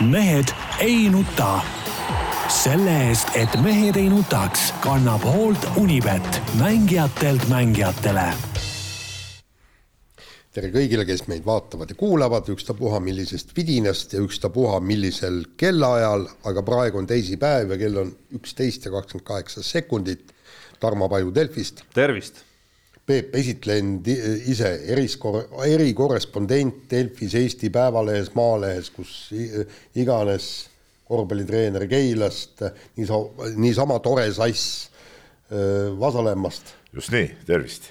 mehed ei nuta. selle eest, et mehed ei nutaks, kannab hoolt Unibet, mängijatelt mängijatele tere kõigile, kes meid vaatavad ja kuulavad, ükstapuha millisest vidinast ja ükstapuha millisel kellaajal, aga praegu on teisipäev ja kell on üksteist ja kakskümmend kaheksa sekundit. Tarmo Paju Delfist. tervist. Peep esitlen ise eriskor-, erikorrespondent Delfis, Eesti Päevalehes, Maalehes, kus iganes korvpallitreener Keilast, niisa-, niisama tore sass Vasalemmast. just nii, tervist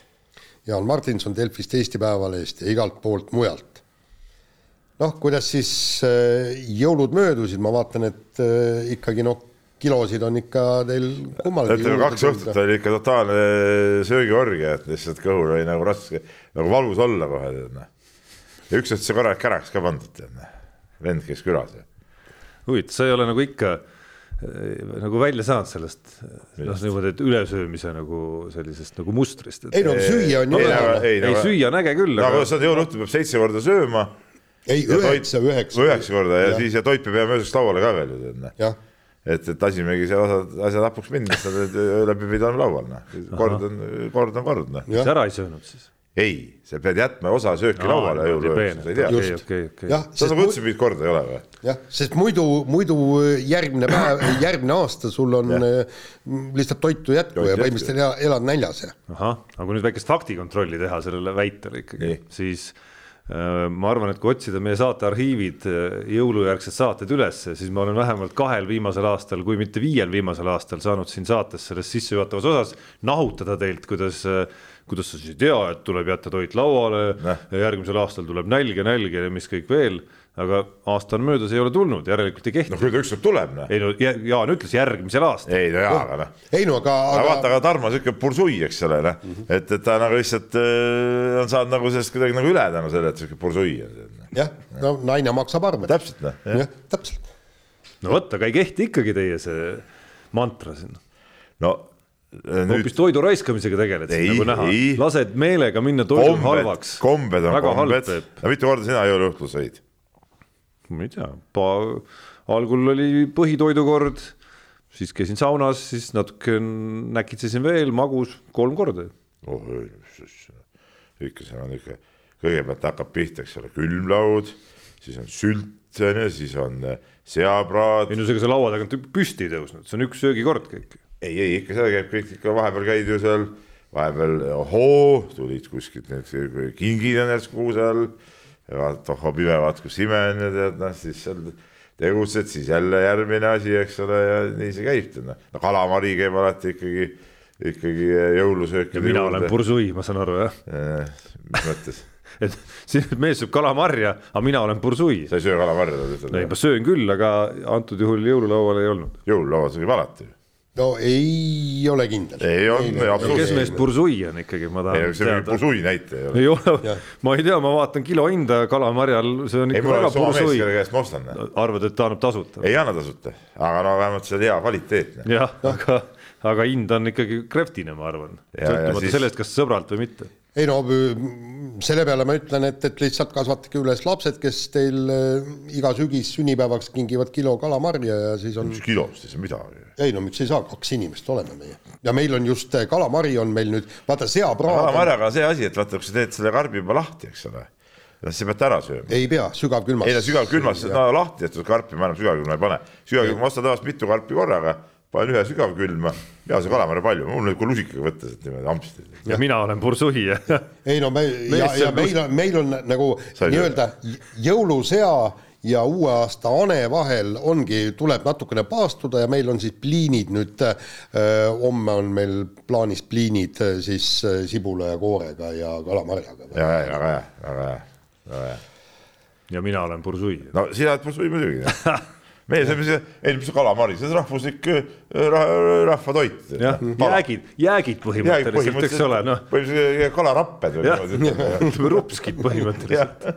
Jaan Martinson Delfist, Eesti Päevalehest ja igalt poolt mujalt. noh, kuidas siis jõulud möödusid, ma vaatan, et ikkagi noh, kilosid on ikka teil kummalgi. ütleme kaks õhtut oli ikka totaalne söögiorgia, et lihtsalt kõhul oli nagu raske, nagu valus olla kohe tead noh. ja üks õhtu sai korralik käraks ka pandud tead noh, vend käis külas. huvitav, sa ei ole nagu ikka Äh, nagu välja saanud sellest, noh niimoodi, et ülesöömise nagu sellisest nagu mustrist. ei no süüa on ju hea. ei, ei, süüa on äge küll. aga sa jõuluõhtul peab seitse korda sööma. ei, üheksa, üheksa. üheksa korda ja, ja siis ja toit peab jääma ööseks lauale ka veel ju tead noh. Et, et lasimegi seal asjad, asjad hapuks minna, siis nad läbi pidanud laual noh, kord on, kord on kord noh. mis ära ei söönud siis? ei, sa pead jätma osa sööki no, lauale jõuluööks, sa ei tea. okay. jah, sa nagu üldse mingit korda ei ole või? jah, sest muidu, muidu järgmine päev, järgmine aasta sul on ja. Äh, lihtsalt toitu jätku ja põhimõtteliselt elad näljas. ahah, aga kui nüüd väikest faktikontrolli teha sellele väitele ikkagi, siis äh, ma arvan, et kui otsida meie saate arhiivid, äh, jõulujärgsed saated üles, siis ma olen vähemalt kahel viimasel aastal, kui mitte viiel viimasel aastal saanud siin saates selles sissejuhatavas osas nahutada teilt, kuidas kuidas sa siis ei tea, et tuleb jätta toit lauale järgmisel aastal tuleb nälg ja nälg ja mis kõik veel, aga aasta on möödas, ei ole tulnud, järelikult ei kehti. no küll ta ükskord tuleb, noh. ei no Jaan ütles järgmisel aastal. ei no jaa, aga noh. ei no aga, aga.... vaata, aga Tarmo sihuke pursui, eks ole, noh mm -hmm., et, et ta nagu lihtsalt äh, on saanud nagu sellest kuidagi nagu üle tänu sellele, et sihuke pursui on. jah, no naine maksab arved. täpselt, noh. jah, täpselt. no vot, aga ei kehti ikkagi teie see mantra siin. no nüüd... hoopis toidu raiskamisega tegeled, nagu näha, lased meelega minna toidu kombed, halvaks. kombed on Väga kombed, aga mitu korda sina jõuluõhtul sõid? Ma ei tea, algul oli põhitoidukord, siis käisin saunas, siis natuke näkitsesin veel, magus kolm korda. oh, ikka seal on ikka, kõigepealt hakkab pihta, eks ole, külmlaud, siis on sült on ju, siis on seapraad. ei no ega see laua tagant püsti ei tõusnud, see on üks söögikord kõik ei, ei ikka seda käib kõik ikka vahepeal käid ju seal, vahepeal ohoo, tulid kuskilt need kingid on järsku kuuse all. Vaata, ohoo pime, vaata kus ime on ja tead noh, siis seal tegutsed, siis jälle järgmine asi, eks ole, ja nii see käib. noh, no kalamari käib alati ikkagi, ikkagi jõulusöökide juurde. mina olen pursui, ma saan aru jah eh,. mis mõttes et siin mees sööb kalamarja, aga mina olen pursui. sa ei söö kalamarja? ei, ma söön küll, aga antud juhul jõululaual ei olnud. jõululaual sööb alati no ei ole kindel. ei on, absoluutselt. kes meist bursui on ikkagi, ma tahan ei, see teada. bursui näitaja ei ole. ei ole, ma ei tea, ma vaatan kilo hinda kalamarjal, see on ikka ei, väga bursui. käest ma ostan. arvad, et ta annab tasuta? ei anna tasuta, aga no vähemalt see on hea kvaliteetne. jah, aga, aga hind on ikkagi krehvtine, ma arvan, sõltumata siis... sellest, kas sõbralt või mitte ei no selle peale ma ütlen, et, et lihtsalt kasvatage üles lapsed, kes teil äh, iga sügis sünnipäevaks kingivad kilo kalamarja ja siis on. üks kilo, siis on midagi. ei no miks ei saa, kaks inimest oleme meie ja meil on just äh, kalamari on meil nüüd, vaata seapraad. kalamarjaga on see asi, et vaata, kui sa teed selle karbi juba lahti, eks ole noh, sa pead ta ära sööma. ei pea, sügavkülmas. ei no sügavkülmas, no lahti tehtud karpi ma enam sügavkülma ei pane. sügavkülma ostad tavaliselt mitu karpi korraga panen ühe sügavkülma, ja see kalamari palju, mul nüüd kui lusikaga võtta sealt niimoodi ampsti. ja mina olen bursui ei no me ja, ja meil on, meil on nagu nii-öelda jõulusea ja uue aasta ane vahel ongi, tuleb natukene paastuda ja meil on siis pliinid nüüd äh,, homme on meil plaanis pliinid äh, siis äh, sibula ja koorega ja kalamarjaga. ja, ja väga hea, väga hea, väga hea. ja mina olen bursui. no sina oled bursui muidugi meie sööme ei mis kalamari, see on rahvuslik rahvatoit. jah, jäägid, jäägid põhimõtteliselt, eks ole, noh. põhimõtteliselt kalarapped või niimoodi. rupskid põhimõtteliselt.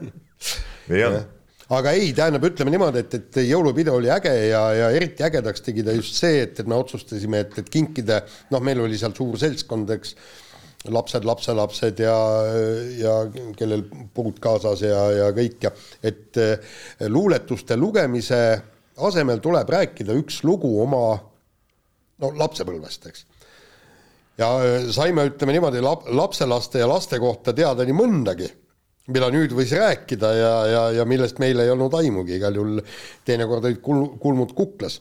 nii on aga ei, tähendab, ütleme niimoodi, et, et jõulupidu oli äge ja, ja eriti ägedaks tegi ta just see, et, et me otsustasime, et, et kinkida, noh, meil oli seal suur seltskond, eks lapsed, lapselapsed ja, ja kellel puud kaasas ja, ja kõik ja et luuletuste lugemise asemel tuleb rääkida üks lugu oma no lapsepõlvest, eks. Ja saime, ütleme niimoodi, lap-, lapselaste ja laste kohta teada nii mõndagi, mida nüüd võis rääkida ja, ja, ja millest meil ei olnud aimugi, igal juhul teinekord olid kul-, kulmud kuklas.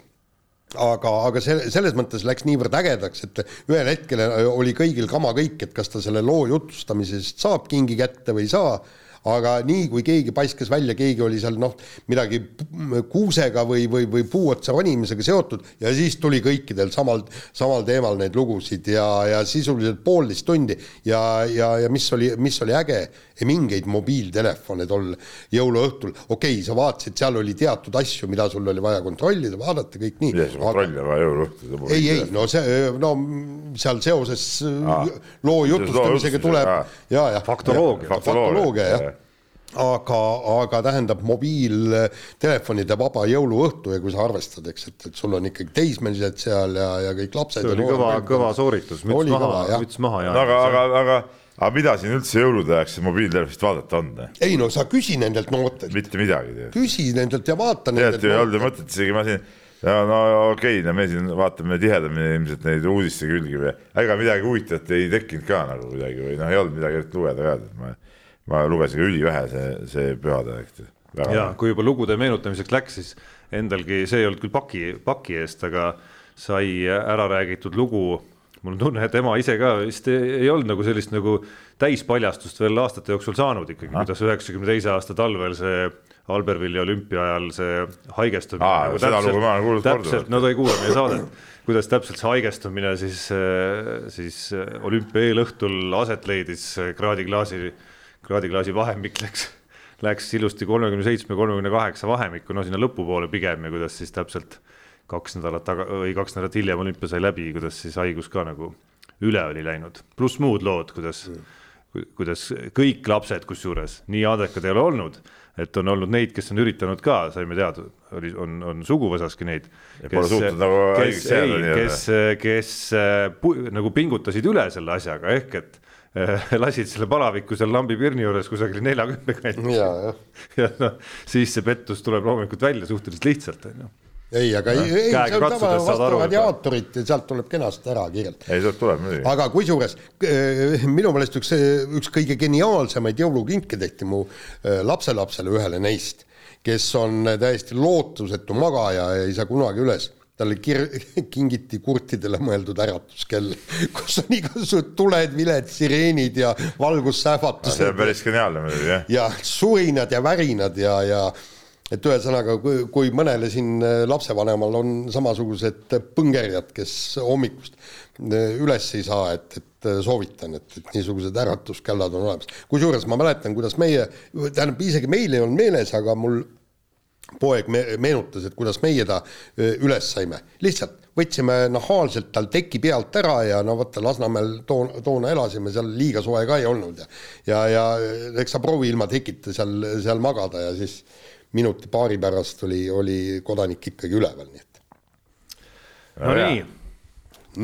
Aga, aga see, selles mõttes läks niivõrd ägedaks, et ühel hetkel oli kõigil kama kõik, et kas ta selle loo jutustamisest saab kingi kätte või ei saa aga nii kui keegi paiskas välja, keegi oli seal noh, midagi kuusega või, või, või puu otsa ronimisega seotud ja siis tuli kõikidel samal, samal teemal neid lugusid ja, ja sisuliselt poolteist tundi. Ja, ja, ja mis oli, mis oli äge, mingeid mobiiltelefone tol jõuluõhtul, okei okay,, sa vaatasid, seal oli teatud asju, mida sul oli vaja kontrollida, vaadata, kõik nii. mida sa kontrollida vaja jõuluõhtul? ei, ei, no see, no seal seoses Aa, loo jutustamisega tuleb ja, ja faktoloogia, faktoloogia, jah aga, aga tähendab mobiiltelefonide vaba jõuluõhtu ja kui sa arvestad, eks, et, et sul on ikkagi teismelised seal ja, ja kõik lapsed. see oli kõva, kõva sooritus, müts maha, müts maha ja. aga, aga, aga, aga mida siin üldse jõulude ajaks mobiiltelefonist vaadata on? ei no sa küsi nendelt noortelt. mitte midagi. küsi nendelt ja vaata. tegelikult ju ei olnud ju mõtet isegi, ma siin ja no okei okay,, no me siin vaatame tihedamini ilmselt neid uudiste külgi või ega midagi huvitavat ei tekkinud ka nagu kuidagi või noh, ei olnud midagi lugeda ka, et ma ma lugesin ka ülivähe see, see pühade. ja kui juba lugude meenutamiseks läks, siis endalgi see ei olnud küll paki, paki eest, aga sai ära räägitud lugu. Mul on tunne, et ema ise ka vist ei, ei olnud nagu sellist nagu täispaljastust veel aastate jooksul saanud ikkagi, kuidas üheksakümne teise aasta talvel see Albervilli olümpia ajal see haigestumine Aa, nagu täpselt, täpselt, no ta ei kuula meie saadet, kuidas täpselt see haigestumine siis, siis olümpia eelõhtul aset leidis kraadiklaasi kraadiklaasi vahemik läks, läks ilusti kolmekümne seitsme, kolmekümne kaheksa vahemikku, no sinna lõpupoole pigem ja kuidas siis täpselt kaks nädalat taga või kaks nädalat hiljem olümpia sai läbi, kuidas siis haigus ka nagu üle oli läinud, pluss muud lood, kuidas mm., kuidas kõik lapsed, kusjuures nii andekad ei ole olnud, et on olnud neid, kes on üritanud ka, saime teada, oli, on, on suguvõsaski neid. kes, nagu kes, kes, kes, kes äh, nagu pingutasid üle selle asjaga, ehk et lasid selle palaviku seal lambipirni juures kusagil neljakümne kanti. ja, ja. ja noh, siis see pettus tuleb loomulikult välja suhteliselt lihtsalt, on ju ei, aga ei, ei, see on tava vastu radiaatorit ja sealt tuleb kenasti ära kiirelt. ei, sealt tuleb muidugi. aga kusjuures eh, minu meelest üks, üks kõige geniaalsemaid jõulukinke tehti mu eh, lapselapsele, ühele neist, kes on täiesti lootusetu magaja ja ei saa kunagi üles talle kir-, kingiti kurtidele mõeldud äratuskell, kus on igasugused tuled, viled, sireenid ja valgussähvatused. see on päris geniaalne muidugi, jah. ja surinad ja värinad ja, ja et ühesõnaga, kui, kui mõnele siin lapsevanemal on samasugused põngerjad, kes hommikust üles ei saa, et, et soovitan, et, et niisugused äratuskellad on olemas. kusjuures ma mäletan, kuidas meie, tähendab isegi meil ei olnud meeles, aga mul poeg me meenutas, et kuidas meie ta üles saime, lihtsalt võtsime nahaalselt tal teki pealt ära ja no vaata, Lasnamäel toona, toona elasime, seal liiga soe ka ei olnud ja ja, ja eks sa proovi ilma tekita seal, seal magada ja siis minuti-paari pärast oli, oli kodanik ikkagi üleval, nii et. no nii.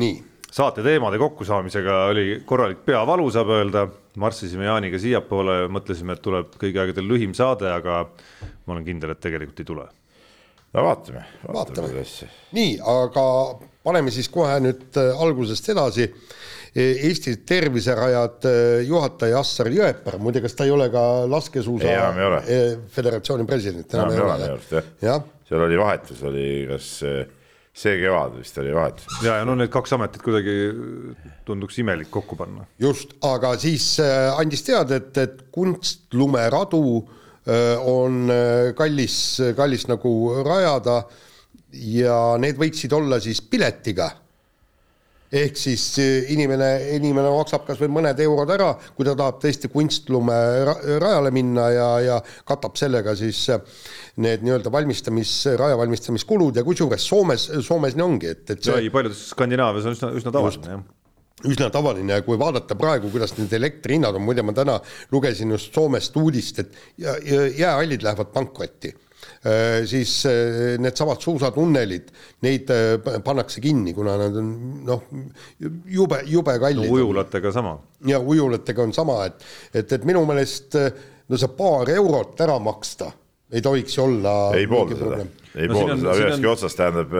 nii. Saate teemade kokkusaamisega oli korralik peavalu, saab öelda, marssisime Jaaniga siiapoole, mõtlesime, et tuleb kõigi aegade lühim saade, aga ma olen kindel, et tegelikult ei tule. no vaatame, vaatame, vaatame.. nii, aga paneme siis kohe nüüd äh, algusest edasi. E, Eesti terviserajad äh, juhataja Assar Jõepäev, muide, kas ta ei ole ka laskesuusa e, föderatsiooni president? enam ei ole jah ja., seal oli vahetus, oli kas äh, see kevad vist oli vahetus. ja, ja no need kaks ametit kuidagi tunduks imelik kokku panna. just, aga siis andis teada, et, et kunstlumeradu Äh, on äh, kallis, kallis nagu rajada ja need võiksid olla siis piletiga. Ehk siis äh, inimene, inimene maksab kas või mõned eurod ära, kui ta tahab tõesti kunstlume rajale minna ja, ja katab sellega siis need nii-öelda valmistamis, raja valmistamiskulud ja kusjuures Soomes, Soomes nii ongi, et, et see. ei, paljudes Skandinaavias on üsna, üsna tavaline jah üsna tavaline ja kui vaadata praegu, kuidas need elektri hinnad on, muide ma täna lugesin just Soomest uudist, et jäähallid lähevad pankrotti. Siis needsamad suusatunnelid, neid pannakse kinni, kuna nad on noh, jube, jube kallid no,. ujulatega sama. ja ujulatega on sama, et, et, et minu meelest no see paar eurot ära maksta ei tohiks olla. ei poolda seda, ei no, poolda seda ühestki on... otsast, tähendab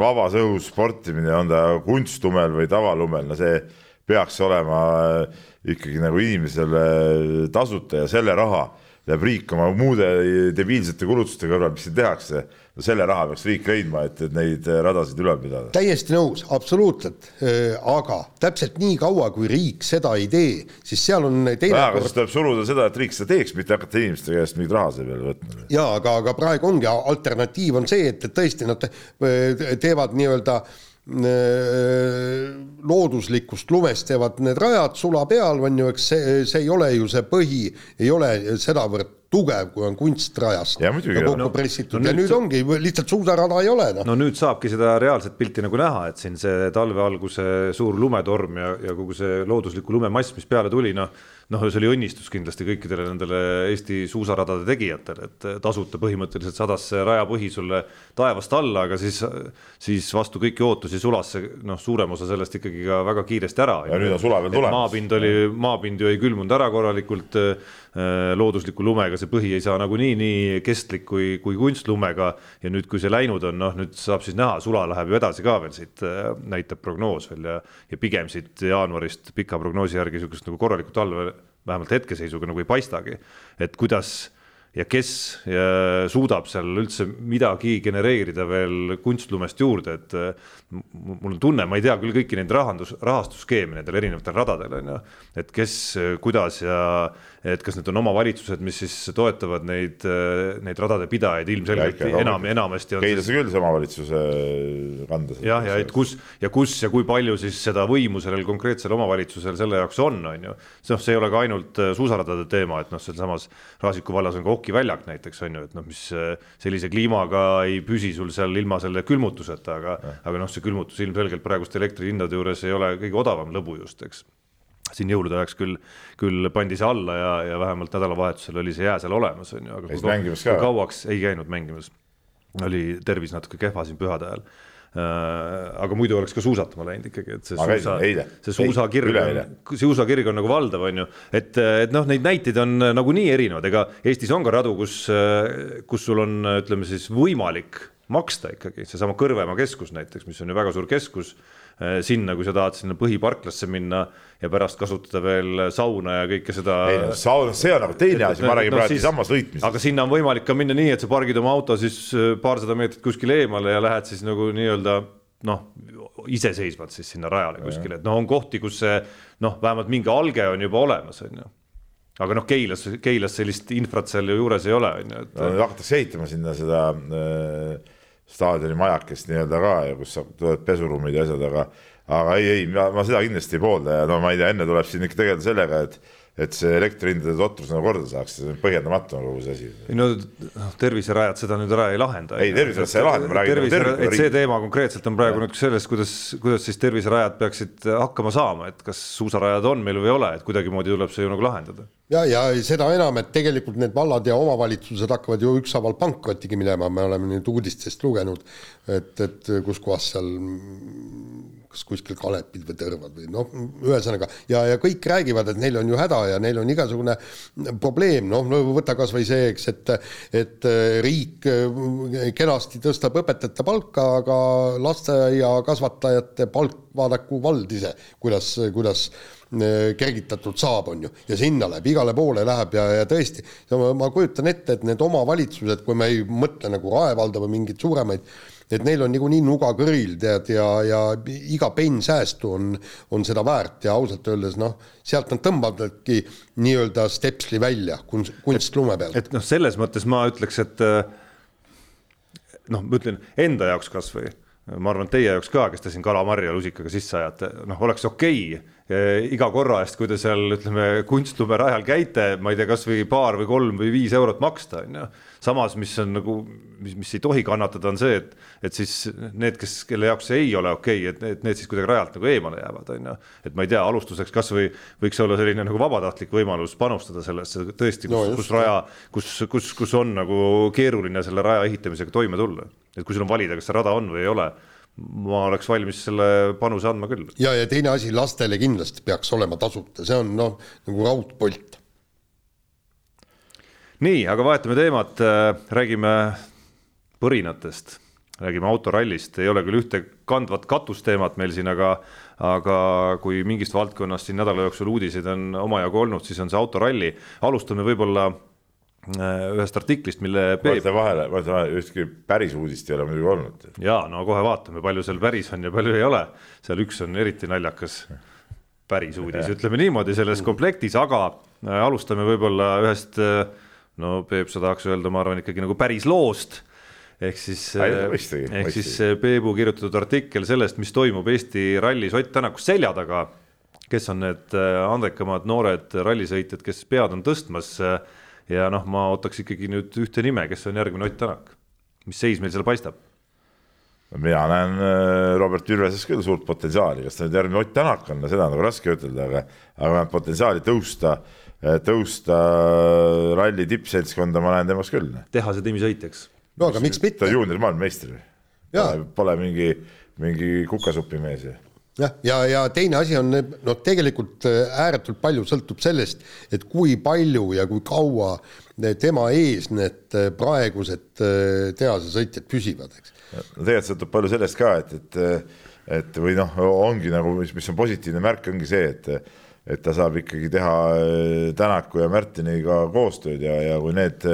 vabas õhus sportimine, on ta kunstlumel või tavalumel, no see peaks olema ikkagi nagu inimesele tasuta ja selle raha läheb riik oma muude debiilsete kulutuste kõrval, mis siin tehakse, no selle raha peaks riik leidma, et, et neid radasid ülal pidada. täiesti nõus, absoluutselt, aga täpselt nii kaua, kui riik seda ei tee, siis seal on teine aga kord... siis tuleb suruda seda, et riik seda teeks, mitte hakata inimeste käest mingit raha selle peale võtma. jaa, aga, aga praegu ongi alternatiiv on see, et, et tõesti nad teevad nii-öelda äh, Äh, looduslikust lumest teevad need rajad sula peal, on ju, eks see, see ei ole ju see põhi, ei ole sedavõrd tugev, kui on kunstrajast ja, muidugi, kokku no, pressitud. no, ja nüüd sa... ongi, lihtsalt suusarada ei ole no.. no nüüd saabki seda reaalset pilti nagu näha, et siin see talve alguse suur lumetorm ja, ja kogu see loodusliku lumemass, mis peale tuli, noh noh, see oli õnnistus kindlasti kõikidele nendele Eesti suusaradade tegijatele, et tasuta põhimõtteliselt sadas see rajapõhi sulle taevast alla, aga siis, siis vastu kõiki ootusi sulas see noh, suurem osa sellest ikkagi ka väga kiiresti ära. ja nüüd on sula veel tulemas. maapind oli, maapind ju ei külmunud ära korralikult Äh, loodusliku lumega see põhi ei saa nagunii nii kestlik kui, kui kunstlumega ja nüüd, kui see läinud on, noh, nüüd saab siis näha, sula läheb ju edasi ka veel siit, äh, näitab prognoos veel ja, ja pigem siit jaanuarist pika prognoosi järgi niisugust nagu korralikku talve vähemalt hetkeseisuga nagu ei paistagi, et kuidas ja kes suudab seal üldse midagi genereerida veel kunstlumest juurde, et äh, mul on tunne, ma ei tea küll kõiki neid rahandus, rahastusskeeme nendel erinevatel radadel on ju, et kes, kuidas ja et kas need on omavalitsused, mis siis toetavad neid, neid radade pidajaid ilmselgelt ja, enam, enamasti on. Keilase küll see omavalitsuse kanda. jah, ja et kus ja kus ja kui palju siis seda võimu sellel konkreetsel omavalitsusel selle jaoks on, on ju. noh, see ei ole ka ainult äh, suusaradade teema, et noh, sealsamas Raasiku vallas on ka hokiväljak näiteks on ju, et noh, mis äh, sellise kliimaga ei püsi sul seal ilma selle külmutuseta, aga, aga noh, see külmutus ilmselgelt praeguste elektrihindade juures ei ole kõige odavam lõbu just, eks siin jõulude ajaks küll, küll pandi see alla ja, ja vähemalt nädalavahetusel oli see jää seal olemas, on ju, aga kui, mängimas ka? kauaks ei käinud mängimas. oli tervis natuke kehva siin pühade ajal. Äh, aga muidu oleks ka suusatama läinud ikkagi, et see ma suusa, see suusakirg on, suusakirg on nagu valdav, on ju, et, et noh, neid näiteid on nagunii erinevad, ega Eestis on ka radu, kus, kus sul on, ütleme siis võimalik maksta ikkagi, seesama Kõrvemaa keskus näiteks, mis on ju väga suur keskus Äh, sinna, kui sa tahad sinna põhiparklasse minna ja pärast kasutada veel sauna ja kõike seda. ei no saun, see on nagu teine asi, ma räägin no, praegu sammas sõitmisest. aga sinna on võimalik ka minna nii, et sa pargid oma auto siis äh, paarsada meetrit kuskile eemale ja lähed siis nagu nii-öelda noh, iseseisvalt siis sinna rajale kuskile, et noh, on kohti, kus see noh, vähemalt mingi alge on juba olemas, on ju aga noh, Keilas, Keilas sellist infrat seal ju juures ei ole, on ju, et hakatakse ehitama sinna seda äh, staadioni majakest nii-öelda ka ja kus tulevad pesuruumid ja asjad, aga aga ei, ei, ma seda kindlasti ei poolda ja no ma ei tea, enne tuleb siin ikka tegeleda sellega, et et see elektrihindade totrus nagu korda saaks, see on põhjendamatu on kogu see asi. ei no noh, terviserajad seda nüüd ära ei lahenda. ei, terviserajad seda ei lahenda, ma räägin nagu tervise, et see teema konkreetselt on praegu nüüd selles, kuidas, kuidas siis terviserajad peaksid hakkama saama, et kas suusarajad on meil või ei ole, et kuidagimoodi tuleb see ju nagu lahendada. ja, ja seda enam, et tegelikult need vallad ja omavalitsused hakkavad ju ükshaaval pankrotigi minema, me oleme nüüd uudistest lugenud, et, et kus kohas seal kas kuskil Kalepil või Tõrvad või noh, ühesõnaga ja, ja kõik räägivad, et neil on ju häda ja neil on igasugune probleem, noh no, võta kas või see, eks, et et riik kenasti tõstab õpetajate palka, aga lasteaiakasvatajate palk vaadaku vald ise, kuidas, kuidas kergitatud saab, on ju, ja sinna läheb, igale poole läheb ja, ja tõesti, ma kujutan ette, et need omavalitsused, kui me ei mõtle nagu Rae valda või mingeid suuremaid et neil on niikuinii nuga kõril, tead, ja, ja iga penn säästu on, on seda väärt ja ausalt öeldes noh, sealt nad tõmbavadki nii-öelda stepsli välja kunst, kunstlume pealt. et noh, selles mõttes ma ütleks, et eh, noh, ma ütlen enda jaoks kasvõi ma arvan, et teie jaoks ka, kes te siin kalamarja lusikaga sisse ajate, noh, oleks okei okay,, iga korra eest, kui te seal ütleme kunstlume rajal käite, ma ei tea, kasvõi paar või kolm või viis eurot maksta, on ju. Samas, mis on nagu, mis, mis ei tohi kannatada, on see, et, et siis need, kes, kelle jaoks see ei ole okei okay,, et need, need siis kuidagi rajalt nagu eemale jäävad, on ju. et ma ei tea, alustuseks kasvõi võiks olla selline nagu vabatahtlik võimalus panustada sellesse tõesti, kus no,, kus raja, kus, kus, kus on nagu keeruline selle raja ehitamisega toime tulla. et kui sul on valida, kas see rada on või ei ole ma oleks valmis selle panuse andma küll. ja, ja teine asi, lastele kindlasti peaks olema tasuta, see on noh, nagu raudpolt. Nii, aga vahetame teemat, äh, räägime põrinatest, räägime autorallist, ei ole küll ühte kandvat katusteemat meil siin, aga aga kui mingist valdkonnast siin nädala jooksul uudiseid on omajagu olnud, siis on see autoralli. alustame võib-olla Äh, ühest artiklist, mille. vaata vahele, vaata vahele, ühtki päris uudist ei ole muidugi olnud. ja no kohe vaatame, palju seal päris on ja palju ei ole, seal üks on eriti naljakas päris uudis, ütleme niimoodi selles komplektis, aga äh, alustame võib-olla ühest. Äh, no Peep, sa tahaks öelda, ma arvan ikkagi nagu päris loost ehk siis, ehk siis Peebu kirjutatud artikkel sellest, mis toimub Eesti rallis Ott Tänaku selja taga. kes on need andekamad noored rallisõitjad, kes pead on tõstmas ja noh, ma ootaks ikkagi nüüd ühte nime, kes on järgmine Ott Tänak. mis seis meil seal paistab? mina näen äh, Robert Virveses küll suurt potentsiaali, kas ta nüüd järgmine Ott Tänak on, seda on nagu raske ütelda, aga, aga potentsiaali tõusta, äh, tõusta ralli tippseltskonda ma näen temas küll. tehase tiimisõitjaks. no aga miks mitte? ta juunior maailmameister. Pole, pole mingi, mingi kukasupimees ju jah, ja, ja teine asi on, noh, tegelikult äh, ääretult palju sõltub sellest, et kui palju ja kui kaua tema ees need äh, praegused äh, tehasesõitjad püsivad, eks. no tegelikult sõltub palju sellest ka, et, et, et või noh, ongi nagu, mis, mis on positiivne märk, ongi see, et et ta saab ikkagi teha Tänaku ja Märtiniga koostööd ja, ja kui need,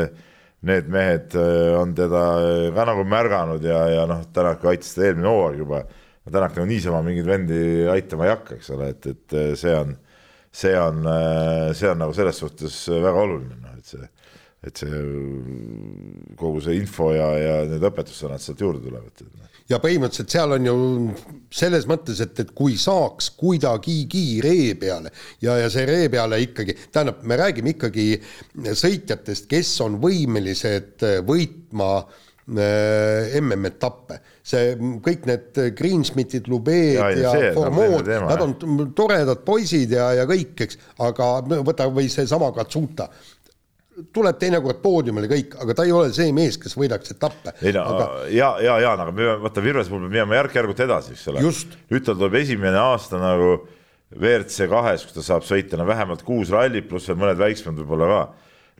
need mehed on teda ka nagu märganud ja, ja noh, Tänak aitas teda eelmine hooaeg juba Tänak nagu niisama mingeid vendi aitama ei hakka, eks ole, et, et see on, see on, see on nagu selles suhtes väga oluline, noh, et see, et see kogu see info ja, ja need õpetussõnad sealt juurde tulevad. Ja põhimõtteliselt seal on ju selles mõttes, et, et kui saaks kuidagigi ree peale ja, ja see ree peale ikkagi, tähendab, me räägime ikkagi sõitjatest, kes on võimelised võitma äh, MM-etappe. see, kõik need Greensmithid, Lubeed ja, ja, ja Formood, nad on toredad poisid ja, ja kõik, eks, aga võta või seesama Katsuta tuleb teinekord poodiumile kõik, aga ta ei ole see mees, kes võidaks etappe. ei no aga... ja, ja, Jaan, aga me peame, vaata Virves puhul me peame järk-järgult edasi, eks ole. nüüd tal tuleb esimene aasta nagu WRC kahes, kus ta saab sõita no vähemalt kuus rallit pluss veel mõned väiksemad võib-olla ka.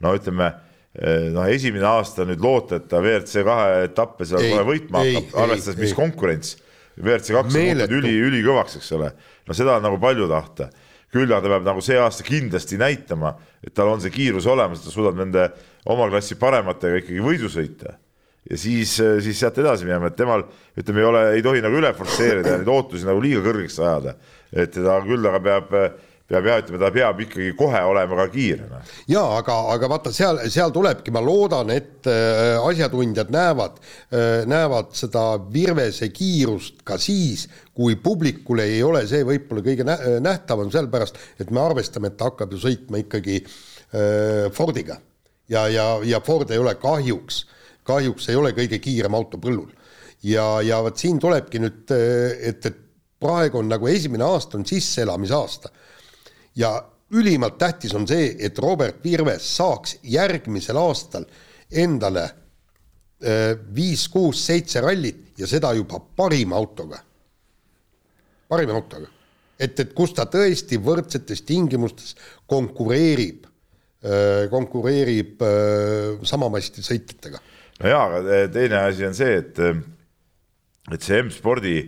no ütleme Eh, noh, esimene aasta nüüd loota, et ta WRC kahe etappe seal kohe võitma hakkab, arvestades, mis ei. konkurents. WRC kaks on muutunud üli, ülikõvaks, eks ole. no seda on nagu palju tahta. Küll aga ta peab nagu see aasta kindlasti näitama, et tal on see kiirus olemas, ta suudab nende oma klassi parematega ikkagi võidu sõita. ja siis, siis sealt edasi minema, et temal ütleme, ei ole, ei tohi nagu üle forsseerida ja neid ootusi nagu liiga kõrgeks ajada. et ta küll aga peab peab jah ütlema, ta peab ikkagi kohe olema ka kiire. Noh. ja aga, aga vaata seal, seal tulebki, ma loodan, et äh, asjatundjad näevad äh,, näevad seda Virvese kiirust ka siis, kui publikule ei ole see võib-olla kõige nä nähtavam, sellepärast et me arvestame, et ta hakkab ju sõitma ikkagi äh, Fordiga ja, ja, ja Ford ei ole kahjuks, kahjuks ei ole kõige kiirem auto põllul. ja, ja vot siin tulebki nüüd, äh, et, et praegu on nagu esimene aasta on sisseelamisaasta ja ülimalt tähtis on see, et Robert Virves saaks järgmisel aastal endale äh, viis, kuus, seitse rallit ja seda juba parima autoga. parima autoga. et, et kus ta tõesti võrdsetes tingimustes konkureerib, äh, konkureerib äh, samamasti sõitjatega. no jaa, aga teine asi on see, et, et see M-spordi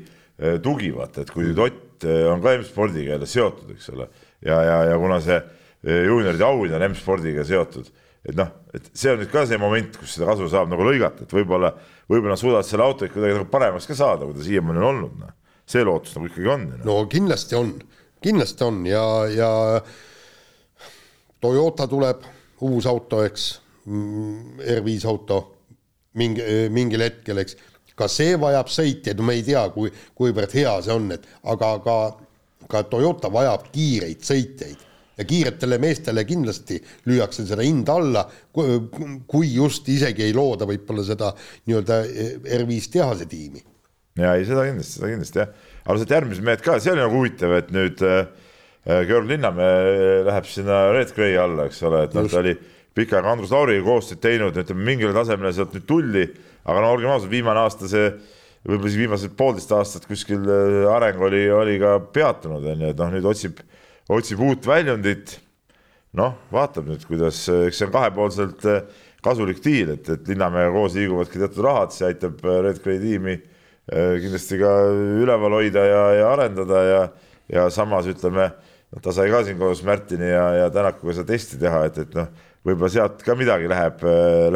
tugi, vaata, et kui Ott on ka M-spordiga jälle seotud, eks ole ja, ja, ja kuna see e, juunioride auhind on M-spordiga seotud, et noh, et see on nüüd ka see moment, kus seda kasu saab nagu lõigata, et võib-olla, võib-olla nad suudavad selle auto ikka kuidagi nagu paremaks ka saada, kui ta siiamaani on olnud, noh. see lootus nagu ikkagi on. Noh. no kindlasti on, kindlasti on ja, ja Toyota tuleb, uus auto, eks, mm, R5 auto mingi, mingil hetkel, eks, ka see vajab sõitjaid, no me ei tea, kui, kuivõrd hea see on, et aga, aga ka Toyota vajab kiireid sõitjaid. Ja kiiretele meestele kindlasti lüüakse seda hinda alla, kui just isegi ei looda võib-olla seda nii-öelda R5 tehase tiimi. ja ei, seda kindlasti, seda kindlasti jah, aga sealt järgmised mehed ka, see oli nagu huvitav, et nüüd äh, äh Georg Linnamäe läheb sinna Red Gray alla, eks ole, et noh, ta oli pikka aega Andrus Lauriga koostööd teinud, ütleme mingile tasemele sealt nüüd tulli, aga no olgem ausad, viimane aasta see võib-olla siis viimased poolteist aastat kuskil äh, areng oli, oli ka peatunud, on ju, et noh, nüüd otsib otsib uut väljundit. noh, vaatab nüüd, kuidas, eks see on kahepoolselt eh, kasulik diil, et, et Linnamäega koos liiguvadki teatud rahad, see aitab Red Gray tiimi kindlasti ka üleval hoida ja, ja arendada ja, ja samas ütleme, noh, ta sai ka siin koos Märtini ja, ja Tänakuga seda testi teha, et, et noh, võib-olla sealt ka midagi läheb,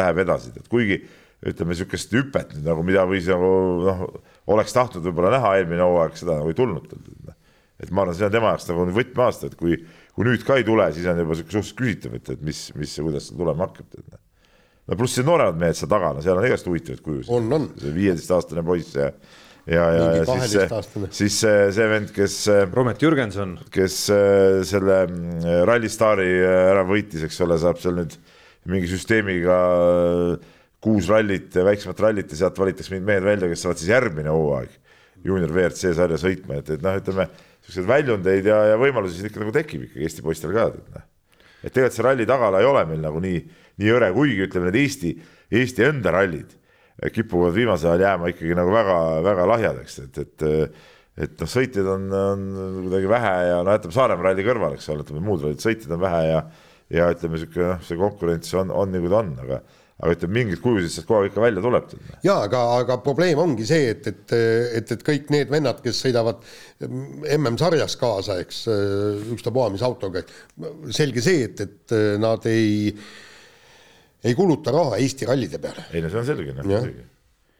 läheb edasi, et kuigi ütleme niisugust hüpet nüüd nagu, mida võis nagu noh, oleks tahtnud võib-olla näha eelmine hooaeg, seda nagu ei tulnud et ma arvan, see on tema jaoks nagu võtmeaasta, et kui, kui nüüd ka ei tule, siis on juba sihuke suhteliselt küsitav, et, et mis, mis ja kuidas see tulema hakkab. no pluss see nooremad mehed seal taga, no seal on igast huvitavaid kujusid. on, on. see viieteistaastane poiss ja, ja, ja, ja siis see, siis see, see vend, kes. Romet Jürgenson. kes äh, selle Rally Stari äh, ära võitis, eks ole, saab seal nüüd mingi süsteemiga äh, kuus rallit, väiksemat rallit ja sealt valitakse mingid mehed välja, kes saavad siis järgmine hooaeg juunior WRC sarja sõitma, et, et noh, ütleme siukseid väljundeid ja, ja võimalusi siin ikka nagu tekib ikkagi Eesti poistel ka, et noh. et tegelikult see ralli tagala ei ole meil nagu nii, nii hõre, kuigi ütleme, need Eesti, Eesti enda rallid kipuvad viimasel ajal jääma ikkagi nagu väga-väga lahjadeks, et, et et noh, sõitjaid on, on kuidagi vähe ja no jätame Saaremaa ralli kõrvale, eks ole, ütleme muud rallid, sõitjaid on vähe ja ja ütleme, sihuke noh, see konkurents on, on nii, kui ta on, aga aga ütleme, mingid kujusid sealt aeg ikka välja tuleb. ja aga, aga probleem ongi see, et, et, et, et kõik need vennad, kes sõidavad MM-sarjas kaasa, eks ükstapuha mis autoga, selge see, et, et nad ei, ei kuluta raha Eesti rallide peale. ei no see on selge, noh selge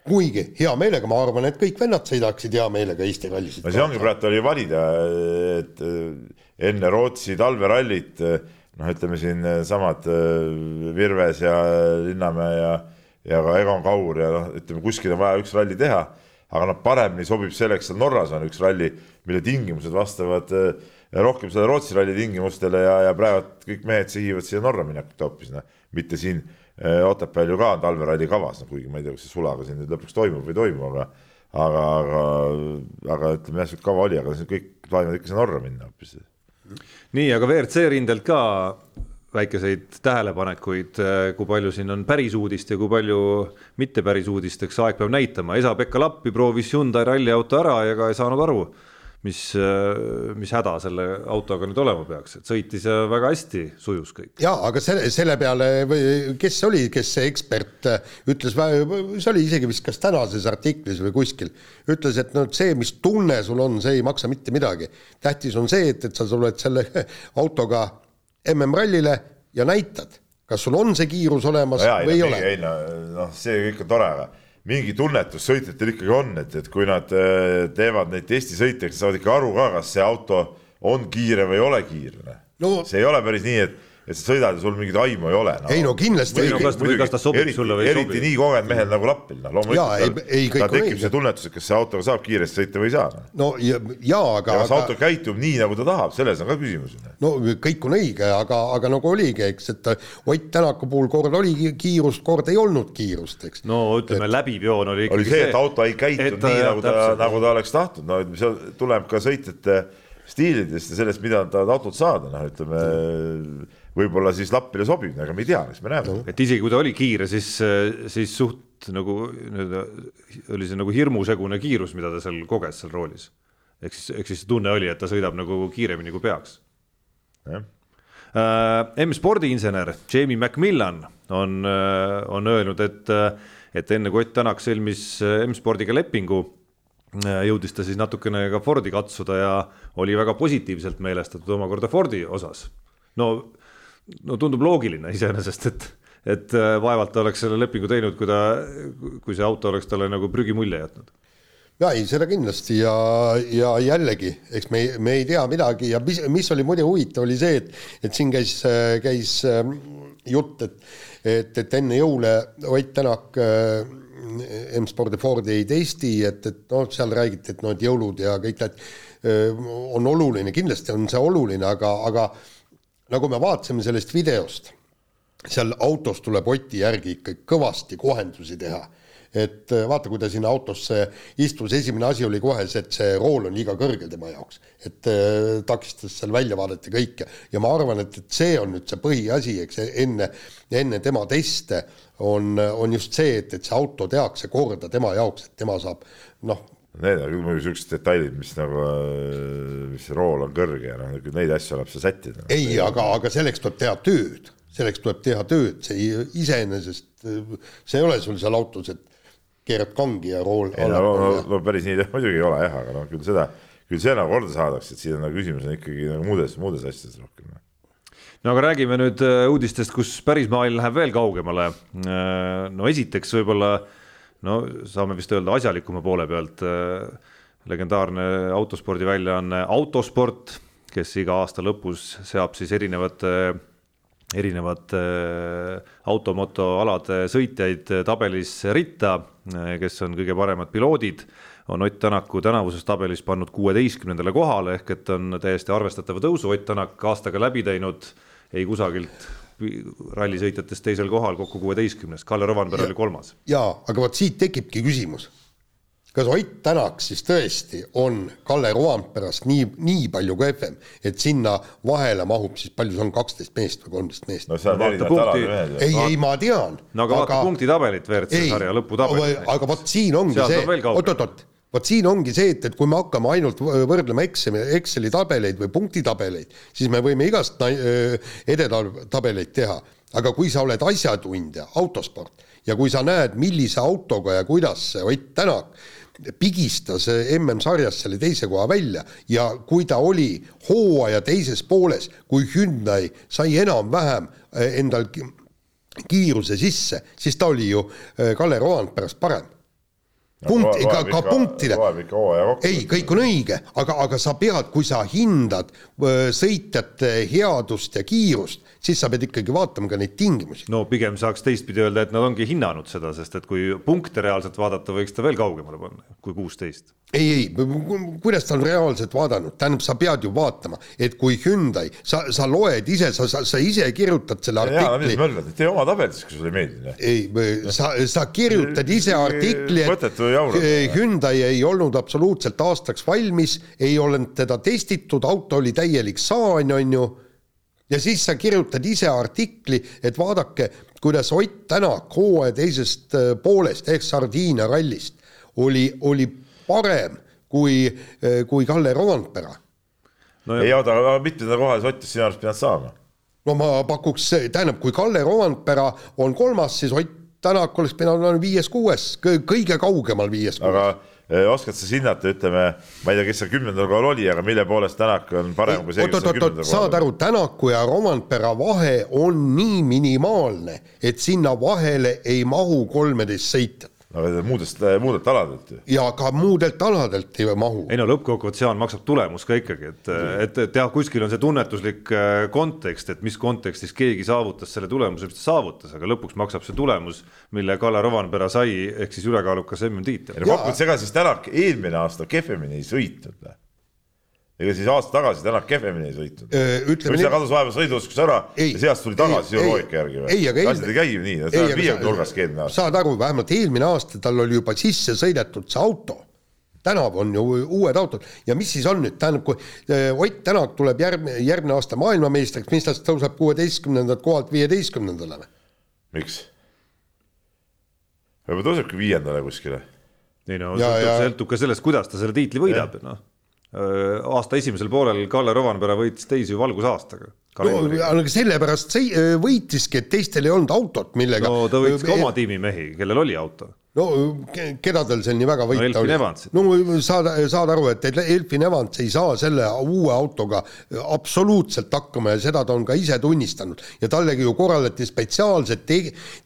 kuigi hea meelega, ma arvan, et kõik vennad sõidaksid hea meelega Eesti rallisid. no see ongi praegu oli valida, et enne Rootsi talverallit noh, ütleme siin eh, eh, Virves ja Linnamäe ja, ja ka Egon Kaur ja noh, ütleme kuskil on vaja üks ralli teha, aga noh, paremini sobib selleks, seal Norras on üks ralli, mille tingimused vastavad eh, rohkem selle Rootsi ralli tingimustele ja, ja praegu kõik mehed sihivad siia Norra minekut hoopis, noh, mitte siin Otepääl ju ka on talveralli kavas, no kuigi ma ei tea, kas see sulaga siin nüüd lõpuks toimub või ei toimu, aga aga, aga, aga ütleme jah, sihuke kava oli, aga kõik plaanivad ikka sinna Norra minna hoopis nii, aga WRC rindelt ka väikeseid tähelepanekuid, kui palju siin on päris uudist ja kui palju mitte päris uudist, eks aeg peab näitama, Esa-Pekka Lappi proovis Hyundai ralliauto ära ja ka ei saanud aru mis, mis häda selle autoga nüüd olema peaks, et sõitis ja väga hästi sujus kõik. ja aga selle, selle peale või kes see oli, kes see ekspert ütles, see oli isegi vist kas tänases artiklis või kuskil, ütles, et noh, see, mis tunne sul on, see ei maksa mitte midagi. tähtis on see, et, et sa tuled selle autoga MM-rallile ja näitad, kas sul on see kiirus olemas no jaa, või ei, ei ole. ei no, noh, see kõik on tore, aga mingi tunnetus sõitjatel ikkagi on, et, et kui nad äh, teevad neid testisõite, siis saavad ikka aru ka, kas see auto on kiire või ei ole kiire no.. see ei ole päris nii, et et sa sõidad ja sul mingit aimu ei ole no.. ei no kindlasti. No, kas, kas ta sobib eriti, sulle või ei sobi? eriti nii kogenud mehel nagu Lappil, noh loomulikult ei, tal, tekib see tunnetus, et kas see autoga saab kiiresti sõita või ei saa. Noh. no ja, ja aga. ja kas auto käitub nii, nagu ta tahab, selles on ka küsimus. no kõik on õige, aga, aga nagu oligi, eks, et Ott Tänaku puhul kord oli kiirust, kord ei olnud kiirust, eks. no ütleme läbiv joon oli ikkagi oli see, et auto ei käitunud nii, nagu ta, nagu ta oleks tahtnud, no see tuleb ka sõitjate stiilidest ja sellest, mida nad tahavad autot saada, noh, ütleme võib-olla siis Lappile sobib, aga me ei tea, eks me näeme. et isegi kui ta oli kiire, siis, siis suht nagu nii-öelda oli see nagu hirmusegune kiirus, mida ta seal koges seal roolis. ehk siis, ehk siis tunne oli, et ta sõidab nagu kiiremini, kui peaks. jah uh,. M-spordi insener Jamie McMillan on uh,, on öelnud, et, et enne kui Ott Tänak sõlmis M-spordiga lepingu jõudis ta siis natukene ka Fordi katsuda ja oli väga positiivselt meelestatud omakorda Fordi osas. no no tundub loogiline iseenesest, et, et äh, vaevalt ta oleks selle lepingu teinud, kui ta, kui see auto oleks talle nagu prügimulje jätnud. Ja ei, seda kindlasti. Ja, ja jällegi, eks me, me ei tea midagi. Ja mis, mis oli muide huvitav, oli see, et, et siin käis, käis ähm, jutt, et, et, et enne jõule Ott Tänak äh, M-spordi Fordi ei testi, et, et noh, seal räägiti, et noh, et jõulud ja kõik need on oluline, kindlasti on see oluline, aga, aga nagu me vaatasime sellest videost, seal autos tuleb Oti järgi ikka kõvasti kohendusi teha. Et äh, vaata, kui ta sinna autosse istus, esimene asi oli kohe see, et see rool on liiga kõrgel tema jaoks, et äh, takistas seal väljavaadet ja kõike. Ja ma arvan, et, et see on nüüd see põhiasi, eks enne, enne tema teste on, on just see, et, et see auto tehakse korda tema jaoks, et tema saab noh, Need on küll muidugi siuksed detailid, mis nagu, mis rool on kõrge ja noh, neid asju annab see sättida. ei, aga, aga selleks tuleb teha tööd, selleks tuleb teha tööd, see iseenesest, see ei ole sul seal autos, et keerad kangi ja rool ei no, no, no päris nii muidugi ei ole jah, aga noh, küll seda, küll see nagu korda saadakse, et siin on nagu küsimus on ikkagi nagu muudes, muudes asjades rohkem. Noh. no aga räägime nüüd äh, uudistest, kus päris maailm läheb veel kaugemale. Äh, no esiteks võib-olla no saame vist öelda asjalikuma poole pealt äh, legendaarne autospordiväljaanne Autosport, kes iga aasta lõpus seab siis erinevate erinevate automotoalade sõitjaid tabelis ritta Eh, kes on kõige paremad piloodid, on Ott Tänaku tänavuses tabelis pannud kuueteistkümnendale kohale, ehk et on täiesti arvestatava tõusu. Ott Tänak aastaga läbi teinud, ei kusagilt rallisõitjatest teisel kohal, kokku kuueteistkümnes, Kalle Rovanpera oli kolmas. jaa, aga vot siit tekibki küsimus kas Ott Tänak siis tõesti on Kalle Roandperast nii, nii palju kehvem, et sinna vahele mahub siis palju see on, kaksteist meest või kolmteist meest? no erinevad alad ühed. ei, ei ma tean. no aga, aga vaata punktitabelit WRC sarja lõputabelit. aga vot siin ongi see, oot-oot-oot, vot siin ongi see, et, et kui me hakkame ainult võrdlema Exceli, Exceli tabeleid või punktitabeleid, siis me võime igast edetabeleid teha, aga kui sa oled asjatundja, autosport, ja kui sa näed, millise autoga ja kuidas Ott Tänak pigistas MM-sarjas selle teise koha välja ja kui ta oli hooaja teises pooles, kui Hyundai sai enam-vähem eh, endal kiiruse sisse, siis ta oli ju eh, Kalle Roandperast parem punkt, ka, ka punktide. ei, kõik on õige, aga, aga sa pead, kui sa hindad eh, sõitjate headust ja kiirust, siis sa pead ikkagi vaatama ka neid tingimusi. no pigem saaks teistpidi öelda, et nad ongi hinnanud seda, sest et kui punkte reaalselt vaadata, võiks ta veel kaugemale panna kui kuusteist. ei, ei, kuidas ta on reaalselt vaadanud, tähendab, sa pead ju vaatama, et kui Hyundai, sa, sa loed ise, sa, sa, sa ise kirjutad selle artikli. tee oma tabel siis, kui sulle ei meeldi. ei, sa, sa kirjutad ise artikli, et Hyundai ei olnud absoluutselt aastaks valmis, ei olnud teda testitud, auto oli täielik saan, on ju ja siis sa kirjutad ise artikli, et vaadake, kuidas Ott Tänak hooaja teisest äh, poolest ehk Sardiinia rallist oli, oli parem kui, äh, kui Kalle Rovanpera. no ei oota, aga mitmenda koha sa Ott sinu arust pidanud saama? no ma pakuks, tähendab, kui Kalle Rovanpera on kolmas, siis Ott Tänak oleks pidanud olema viies-kuues, kõige kaugemal viies-kuues. aga Äh, oskad sa hinnata, ütleme, ma ei tea, kes seal kümnendal kohal oli, aga mille poolest Tänak on parem kui see, kes on kümnendal kohal? saad aru, Tänaku ja Romantpera vahe on nii minimaalne, et sinna vahele ei mahu kolmeteist sõitjat aga muudest, muudelt aladelt ju. ja ka muudelt aladelt ei mahu. ei no lõppkokkuvõttes Jaan maksab tulemus ka ikkagi, et, et, et jah, kuskil on see tunnetuslik äh, kontekst, et mis kontekstis keegi saavutas selle tulemuse, mis ta saavutas, aga lõpuks maksab see tulemus, mille Kalle Rovanpera sai, ehk siis ülekaalukas MM-tiitel. kokkuvõttes ega siis Tänak eelmine aasta kehvemini ei sõitnud või? Ega siis aasta tagasi Tänak kehvemini ei sõitnud. mis ta kadus vahepeal sõiduoskus ära ei, ja sealt tuli tagasi ju loogika järgi või? asjad ei käi ju nii, ta on viiekümne nurgaski eelmine aasta. saad aru, vähemalt eelmine aasta tal oli juba sisse sõidetud see auto. tänavu on ju uued autod ja mis siis on nüüd, tähendab, kui Ott Tänak tuleb järgmine, järgmine aasta maailmameistriks, mis tast tõuseb kuueteistkümnendalt kohalt viieteistkümnendale või? miks? võib-olla tõusebki viiendale kuskile. ei no sõltub ka sellest, kuidas ta selle tiitli võidab, noh Äh, aasta esimesel poolel Kalle Rovanpera võitis teisi ju valgusaastaga. no aga sellepärast see äh, võitiski, et teistel ei olnud autot, millega. no ta võitis ka oma tiimi mehi, kellel oli auto. no keda tal seal nii väga võita no, oli? no saad, saad aru, et Elfin Evans ei saa selle uue autoga absoluutselt hakkama ja seda ta on ka ise tunnistanud ja tallegi ju korraldati spetsiaalsed te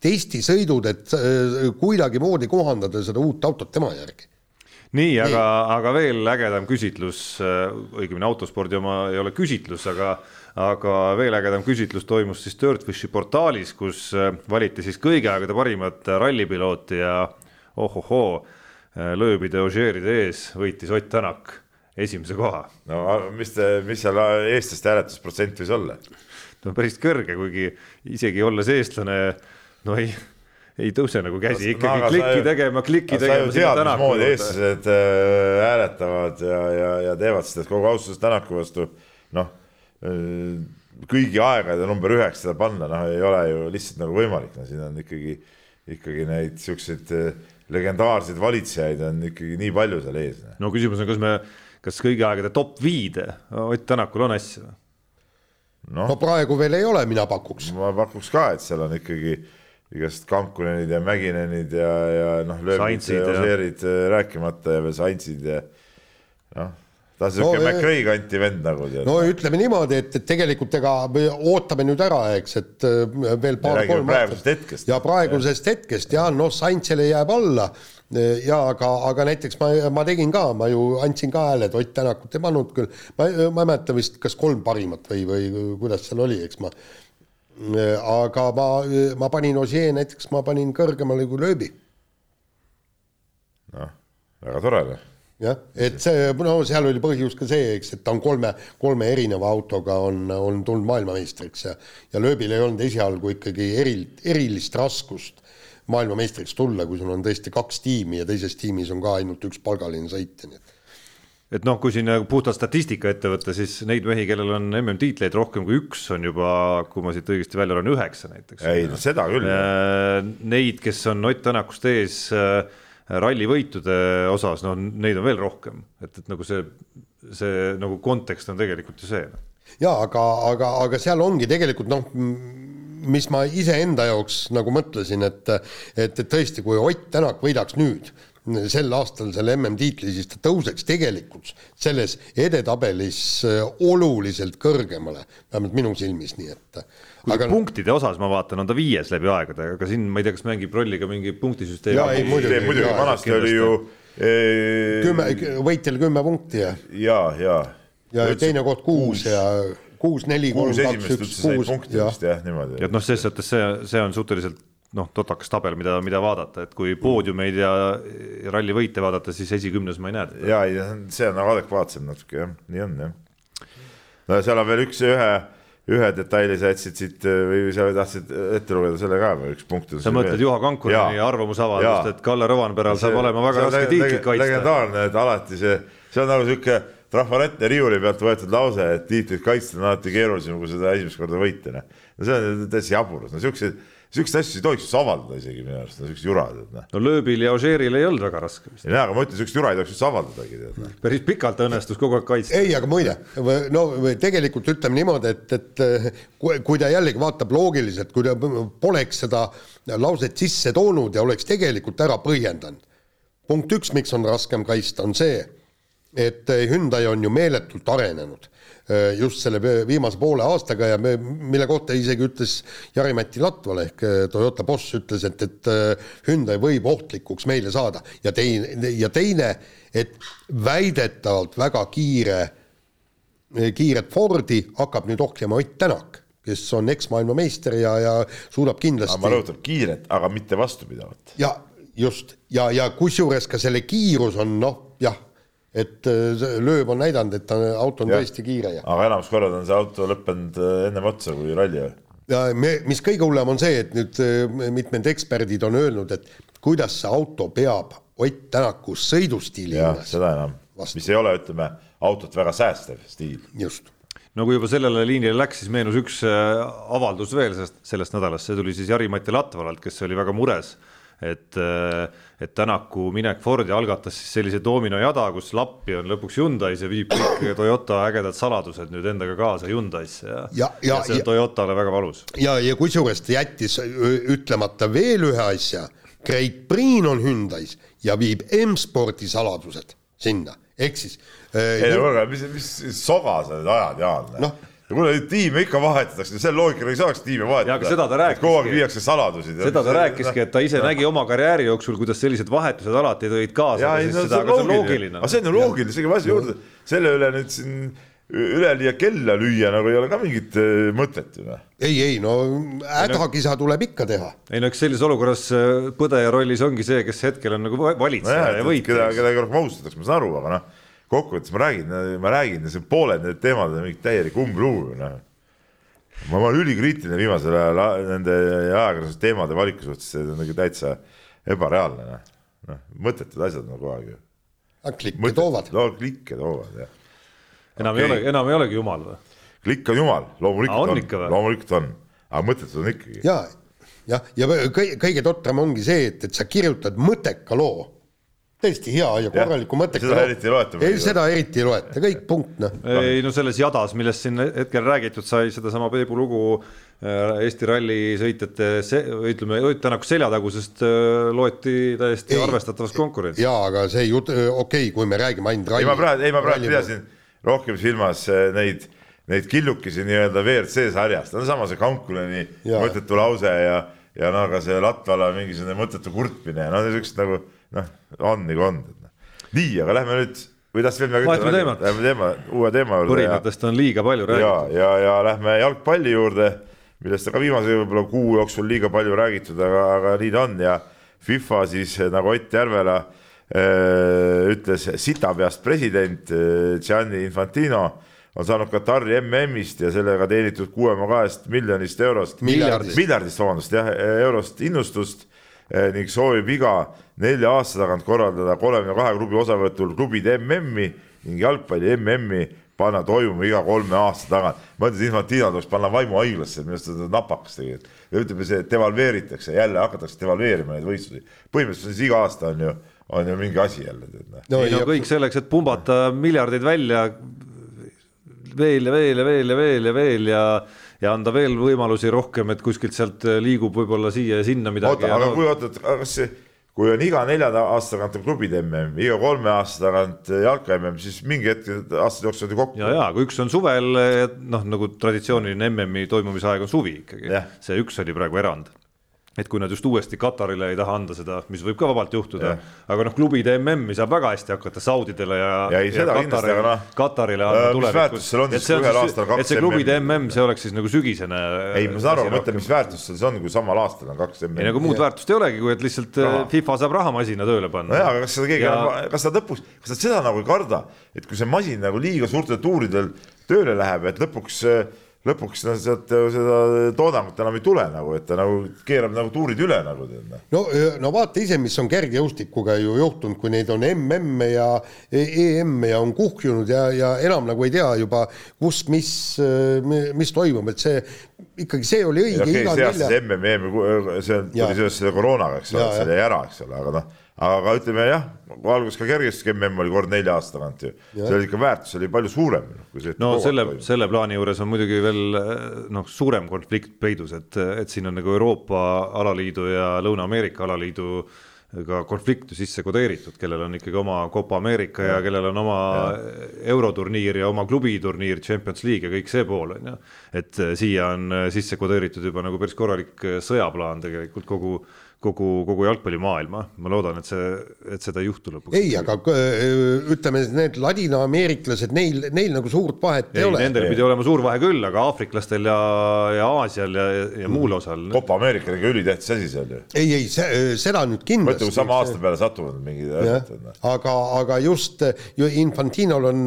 testisõidud, et äh, kuidagimoodi kohandada seda uut autot tema järgi nii, aga, aga veel ägedam küsitlus, äh, õigemini autospordi oma ei ole küsitlus, aga aga veel ägedam küsitlus toimus siis Dirtfishi portaalis, kus äh, valiti siis kõigi aegade parimat rallipilooti ja ohohoo, äh, lööbide Ožeeride ees võitis Ott Tänak esimese koha. no mis te, mis seal eestlaste hääletusprotsent võis olla? no päris kõrge, kuigi isegi olles eestlane, no ei ei tõuse nagu käsi, ikkagi no, klikki sa, tegema, klikki tegema. sa ju tead, mismoodi eestlased äh, hääletavad ja, ja, ja teevad seda, et kogu austuses Tänaku vastu noh äh,, kõigi aegade number üheks seda panna, noh, ei ole ju lihtsalt nagu võimalik, no siin on ikkagi, ikkagi neid siukseid äh, legendaarseid valitsejaid on ikkagi nii palju seal ees. no küsimus on, kas me, kas kõigi aegade top viide Ott Tänakul on asja? no, no praegu veel ei ole, mina pakuks. ma pakuks ka, et seal on ikkagi igast Kankunenid ja Mäginenid ja, ja noh, lööbid ja Oseerid ja... Äh, rääkimata ja veel Saintsid ja noh, ta on siuke no, McRae kanti vend nagu tead. no ütleme niimoodi, et, et tegelikult ega me ootame nüüd ära, eks, et äh, veel paar-kolm aastat. ja praegusest ja. hetkest ja noh, Saintsile jääb alla ja aga, aga näiteks ma, ma tegin ka, ma ju andsin ka hääled, Ott Tänakut ei pannud küll, ma, ma ei mäleta vist, kas kolm parimat või, või kuidas seal oli, eks ma aga ma, ma panin Ossier näiteks, ma panin kõrgemale kui lööbi. noh, väga tore. Noh. jah, et see, no seal oli põhjus ka see, eks, et ta on kolme, kolme erineva autoga on, on tulnud maailmameistriks ja ja lööbil ei olnud esialgu ikkagi eril, erilist raskust maailmameistriks tulla, kui sul on tõesti kaks tiimi ja teises tiimis on ka ainult üks palgaline sõitja, nii et et noh, kui siin nagu puhtalt statistika ette võtta, siis neid mehi, kellel on MM-tiitleid rohkem kui üks, on juba, kui ma siit õigesti välja loen, üheksa näiteks. ei no seda küll. Äh, neid, kes on Ott Tänakust ees äh, rallivõitude osas, no neid on veel rohkem, et, et nagu see, see nagu kontekst on tegelikult ju see. Noh. ja aga, aga, aga seal ongi tegelikult noh, mis ma iseenda jaoks nagu mõtlesin, et, et, et tõesti, kui Ott Tänak võidaks nüüd sel aastal selle MM-tiitli, siis ta tõuseks tegelikult selles edetabelis äh, oluliselt kõrgemale, vähemalt minu silmis, nii et. aga punktide osas ma vaatan, on ta viies läbi aegade, aga siin ma ei tea, kas mängib rolli ka mingi punktisüsteem. jaa, ei muidugi, muidugi, vanasti oli ju ee.... kümme, võitjal kümme punkti ja. ja, ja. ja teine koht kuus ja kuus, neli, kolm, kaks, üks, kuus. jah, niimoodi. et noh, ses suhtes see, see on suhteliselt noh, totakas tabel, mida, mida vaadata, et kui poodiumeid ja rallivõite vaadata, siis esikümnes ma ei näe teda. ja see on nagu adekvaatsem natuke jah, nii on jah. no seal on veel üks ühe, ühe detaili sa jätsid siit või sa tahtsid ette lugeda selle ka või üks punkt. sa mõtled Juha Kankureni arvamusavaldust, et Kalle Rovanperal saab olema väga raske tiitlit kaitsta. legendaarne, et alati see, see on nagu sihuke trafaretne riiuli pealt võetud lause, et tiitlit kaitsta on alati keerulisem, kui seda esimest korda võita, noh. no see on täitsa jaburus, no siukseid siukseid asju ei tohiks üldse avaldada isegi minu arust, siuksed jurad, et noh. no lööbil ja Ožeeril ei olnud väga raske vist. jaa, aga ma ütlen, siukseid jura ei tohiks üldse avaldadagi, tead noh. päris pikalt õnnestus kogu aeg kaitsta. ei, aga muide, no tegelikult ütleme niimoodi, et, et kui, kui ta jällegi vaatab loogiliselt, kui ta poleks seda lauset sisse toonud ja oleks tegelikult ära põhjendanud. punkt üks, miks on raskem kaitsta, on see, et Hyundai on ju meeletult arenenud just selle viimase poole aastaga ja me, mille kohta isegi ütles Jari-Mati Latval ehk äh, Toyota boss ütles, et, et äh, Hyundai võib ohtlikuks meile saada ja teine, ja teine, et väidetavalt väga kiire, kiiret Fordi hakkab nüüd ohjama Ott Tänak kes on eksmaailmameister ja, ja suudab kindlasti. ma rõhutan kiiret, aga mitte vastupidavat. ja just ja, ja kusjuures ka selle kiirus on noh, jah et äh, lööb on näidanud, et ta, auto on ja. tõesti kiire ja. aga enamus korrad on see auto lõppenud äh, ennem otsa kui ralli või? ja me, mis kõige hullem on see, et nüüd äh, mitmed eksperdid on öelnud, et kuidas see auto peab Ott Tänaku sõidustiili juures. seda enam, mis ei ole, ütleme, autot väga säästev stiil. just no kui juba sellele liinile läks, siis meenus üks avaldus veel sellest, sellest nädalast, see tuli siis Jari-Mati Latvalalt, kes oli väga mures et, äh, et Tänaku minek Fordi algatas siis sellise doominojada, kus lappi on lõpuks Hyundai's ja viib kõik Toyota ägedad saladused nüüd endaga kaasa Hyundai'sse ja, ja, ja, ja see on Toyotale väga valus. ja, ja kusjuures ta jättis ütlemata veel ühe asja, Great Priin on Hyundai's ja viib M-spordi saladused sinna, ehk siis äh,. ei no kuulge, mis, mis soga sa nüüd ajad, Jaan? noh ja kuule, tiime ikka vahetatakse, selle loogikaga ei saaks tiime vahetada. kogu aeg viiakse saladusi. seda ta rääkiski, et ta ise ja. nägi oma karjääri jooksul, kuidas sellised vahetused alati tõid kaasa. Seda, aga see on loogiline. aga see on ju loogiline, isegi asja juurde, selle üle nüüd siin üleliia kella lüüa nagu ei ole ka mingit äh, mõtet ju noh. ei, ei no hädakisa tuleb ikka teha. ei no eks sellises olukorras põdeja rollis ongi see, kes hetkel on nagu valitseja no jah, ja võitja. keda, keda rohkem austatakse, ma saan aru, aga noh kokkuvõttes ma räägin, ma räägin, see pooled need teemad on mingi täielik umblugu, noh. ma olen ülikriitiline viimasel ajal nende ajakirjanduse teemade valiku suhtes, see on nagu täitsa ebareaalne, noh, noh, mõttetud asjad on kogu aeg ju. klikke toovad. no klikke toovad, jah. enam okay. ei ole, enam ei olegi jumal või? klikk on jumal, loomulikult on, on., loomulikult on, aga mõttetud on ikkagi. ja, jah, ja kõige, kõige totram ongi see, et, et sa kirjutad mõtteka loo täiesti hea ja korraliku mõttega. seda eriti ei loeta. ei, seda eriti ei loeta, kõik punkt noh. ei no selles jadas, millest siin hetkel räägitud sai, sedasama Peebu lugu äh, Eesti rallisõitjate, ütleme, Ott Tänaku seljatagusest äh, loeti täiesti ei, arvestatavas konkurentsis. jaa, aga see jutt, okei okay,, kui me räägime ainult ralli. ei, ma praegu, ei ma praegu pidasin rohkem silmas äh, neid, neid killukesi nii-öelda WRC sarjast, no sama see Kankulani mõttetu lause ja, ja no aga see Latvala mingisugune mõttetu kurtmine, no niisugused nagu noh, on nagu on. nii, aga lähme nüüd või tahtsid veel midagi ütelda? Lähme teema, uue teema juurde. põrinatest on liiga palju räägitud. ja, ja, ja lähme jalgpalli juurde, millest ka viimase võib-olla kuu jooksul liiga palju räägitud, aga, aga nii ta on ja FIFA siis nagu Ott Järvela äh, ütles sitapeast president äh, Gianni Infantino on saanud Katari MM-ist ja sellega teenitud kuue koma kahest miljonist eurost, miljardist, miljardist, vabandust jah, eurost innustust Eh, ning soovib iga nelja aasta tagant korraldada kolmekümne kahe klubi osavõtul klubide MM-i ning jalgpalli MM-i panna toimuma iga kolme aasta tagant. ma ütlen, Infantino tuleks panna vaimuhaiglasse, minu arust ta on napakas tegelikult. ja ütleme, see devalveeritakse, jälle hakatakse devalveerima neid võistlusi. põhimõtteliselt siis iga aasta on ju, on ju mingi asi jälle. Noh. no, ei no kõik selleks, et pumbata miljardeid välja veel ja veel ja veel ja veel ja veel ja ja anda veel võimalusi rohkem, et kuskilt sealt liigub võib-olla siia ja sinna midagi. oota, aga no... kui oota, kas see, kui on iga neljanda aasta tagant on klubide mm, iga kolme aasta tagant jalka mm, siis mingi hetk aastate jooksul on ju kokku. ja, ja kui üks on suvel, noh nagu traditsiooniline MM-i toimumise aeg on suvi ikkagi, see üks oli praegu erand et kui nad just uuesti Katarile ei taha anda seda, mis võib ka vabalt juhtuda, aga noh, klubide MM-i saab väga hästi hakata Saudidele ja, ja, ei, ja Katarile, no, Katarile anda tulevikus. et see, et see klubide MM, see oleks siis nagu sügisene. ei, ma saan aru, ma mõtlen, mis väärtus seal on, kui samal aastal on kaks MM-i. ei, nagu muud väärtust ei olegi, kui et lihtsalt raha. Eh, FIFA saab rahamasina tööle panna. nojaa, aga kas seda keegi ja..., kas nad lõpuks, kas nad seda nagu ei karda, et kui see masin nagu liiga suurtel tuuridel tööle läheb, et lõpuks äh, lõpuks no sealt seda toodangut enam ei tule nagu, et ta nagu keerab nagu tuurid üle nagu tead. Noh. no, no vaata ise, mis on kergejõustikuga ju juhtunud, kui neid on MM-e ja EM-e ja on kuhjunud ja, ja enam nagu ei tea juba, kus, mis, mis toimub, et see ikkagi see oli õige. okei see aasta see MM-i, see tuli seoses selle koroonaga, eks ole, see jäi ära, eks ole, aga noh aga ütleme jah, kui alguses ka kergejõustik mm oli kord nelja aasta tagant ju, see oli ikka väärtus oli palju suurem. Kui see no selle, selle plaani juures on muidugi veel noh, suurem konflikt peidus, et, et siin on nagu Euroopa alaliidu ja Lõuna-Ameerika alaliidu ka konflikt ju sisse kodeeritud, kellel on ikkagi oma Copa Ameerika ja, ja kellel on oma ja. euroturniir ja oma klubiturniir, Champions League ja kõik see pool on ju. et siia on sisse kodeeritud juba nagu päris korralik sõjaplaan tegelikult kogu kogu, kogu jalgpallimaailma, ma loodan, et see, et seda ei juhtu lõpuks. ei, aga äh, ütleme, need ladinaameeriklased, neil, neil nagu suurt vahet ei, ei ole. Nendel pidi olema suur vahe küll, aga aafriklastel ja, ja Aasial ja, ja muul mm. osal. Copa Ameerika oli ka ülitähtis asi seal ju. ei, ei see, seda nüüd kindlasti. mõtle, kui sama aasta peale satuvad mingid asjad. Noh. aga, aga just ju Infantinol on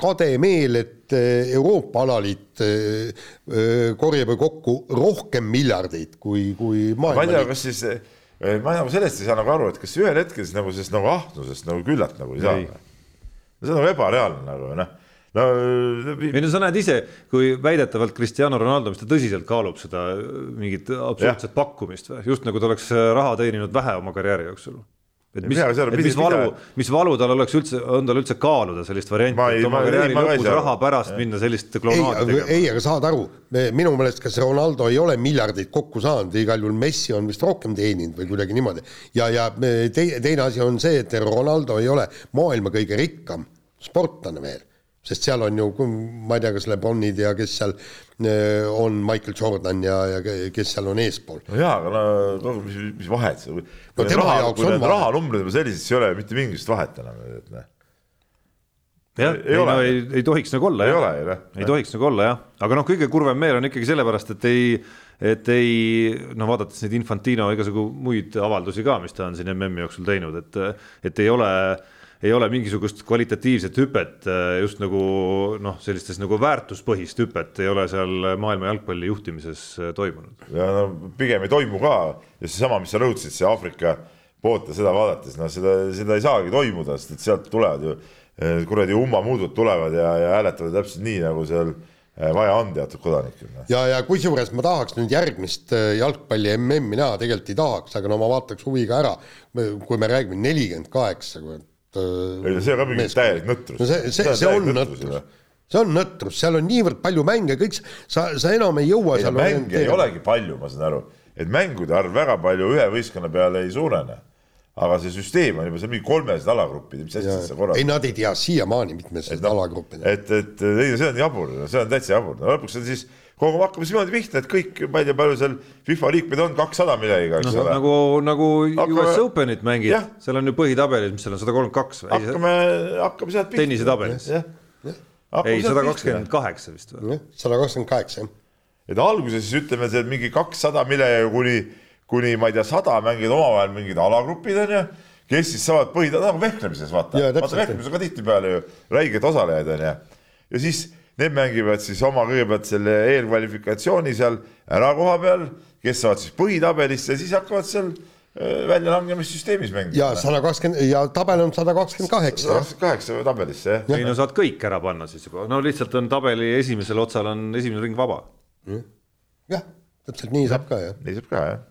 kade meel, et Euroopa alaliit korjab kokku rohkem miljardeid kui, kui maailma. ma ei tea, kas siis, ma nagu sellest ei saa nagu aru, et kas ühel hetkel siis nagu sellest nagu ahnusest nagu küllalt nagu ei saa. see on nagu ebareaalne nagu noh. No ei no sa näed ise, kui väidetavalt Cristiano Ronaldo, mis ta tõsiselt kaalub seda mingit absurdset pakkumist või, just nagu ta oleks raha teeninud vähe oma karjääri jooksul et mis, et mis valu, mis valu tal oleks üldse, on tal üldse kaaluda sellist varianti, et oma karjääri lõpus raha pärast minna sellist klounaadi tegema? ei, aga saad aru, minu meelest, kas Ronaldo ei ole miljardeid kokku saanud, igal juhul Messi on vist rohkem teeninud või kuidagi niimoodi. ja, ja te, teine asi on see, et Ronaldo ei ole maailma kõige rikkam sportlane veel sest seal on ju, ma ei tea, kas Lebronid ja kes seal eh, on Michael Jordan ja, ja kes seal on eespool. no jaa, aga no mis, mis vahet see, kui no, raha, kui need rahanumbrid juba sellised, siis ei ole mitte mingisugust vahet enam, et noh. jah, ei, ei, no, ei, ei tohiks nagu olla ei jah. ole ju noh. ei tohiks nagu olla jah, aga noh, kõige kurvem meel on ikkagi sellepärast, et ei, et ei noh, vaadates neid Infantino igasugu muid avaldusi ka, mis ta on siin MM-i jooksul teinud, et, et ei ole ei ole mingisugust kvalitatiivset hüpet, äh, just nagu noh, sellistes nagu väärtuspõhist hüpet ei ole seal maailma jalgpalli juhtimises äh, toimunud. ja no pigem ei toimu ka ja seesama, mis sa rõhutasid, see Aafrika poolt ja seda vaadates, no seda, seda ei saagi toimuda, sest et sealt tulevad ju äh, kuradi ummamuudud tulevad ja, ja hääletavad täpselt nii, nagu seal vaja on teatud kodanikel. Noh. ja, ja kusjuures ma tahaks nüüd järgmist jalgpalli MM-i näha, tegelikult ei tahaks, aga no ma vaataks huviga ära, kui me räägime nelikümmend kaheksa, Äh, ei, see on ka mingi täielik nõtrus. no see, see, see on nõtrus, see on nõtrus, seal on niivõrd palju mänge, kõik, sa, sa enam ei jõua ei, seal mänge ei olegi palju, ma saan aru, et mängude arv väga palju ühe võistkonna peale ei suurene. Aga see süsteem on juba seal mingi kolmesed alagrupid, mis asja sa korraldad. ei, nad ei tea siiamaani mitmesed no, alagrupid. et, et ei, see on jabur, see on täitsa jabur, no lõpuks on siis kogu aeg hakkame siis niimoodi pihta, et kõik, ma ei tea, palju seal FIFA liikmeid on, kakssada millegagi, eks no, ole. nagu, nagu hakkame... US Openit mängid, seal on ju põhitabelis, mis seal on, sada kolmkümmend kaks või? hakkame, hakkame sealt pihta. tennisetabelis. ei, sada kakskümmend kaheksa vist või? sada kakskümmend kaheksa, jah. et alguses siis ütleme, see mingi kakssada millegagi kuni, kuni ma ei tea, sada mängivad omavahel mingid alagrupid on ju kes siis saavad põhida, nagu vehklemises vaata, vaata vehklemises on ka tihtipeale ju räiged osalejaid on ju. ja siis Need mängivad siis oma kõigepealt selle eelkvalifikatsiooni seal ära koha peal, kes saavad siis põhitabelisse ja siis hakkavad seal äh, väljalangemissüsteemis mängima. ja sada kakskümmend ja tabel on sada kakskümmend kaheksa. sada kakskümmend kaheksa tabelisse jah. ei no saad kõik ära panna siis juba, no lihtsalt on tabeli esimesel otsal on esimene ring vaba. jah, täpselt nii saab ka jah. nii saab ka jah.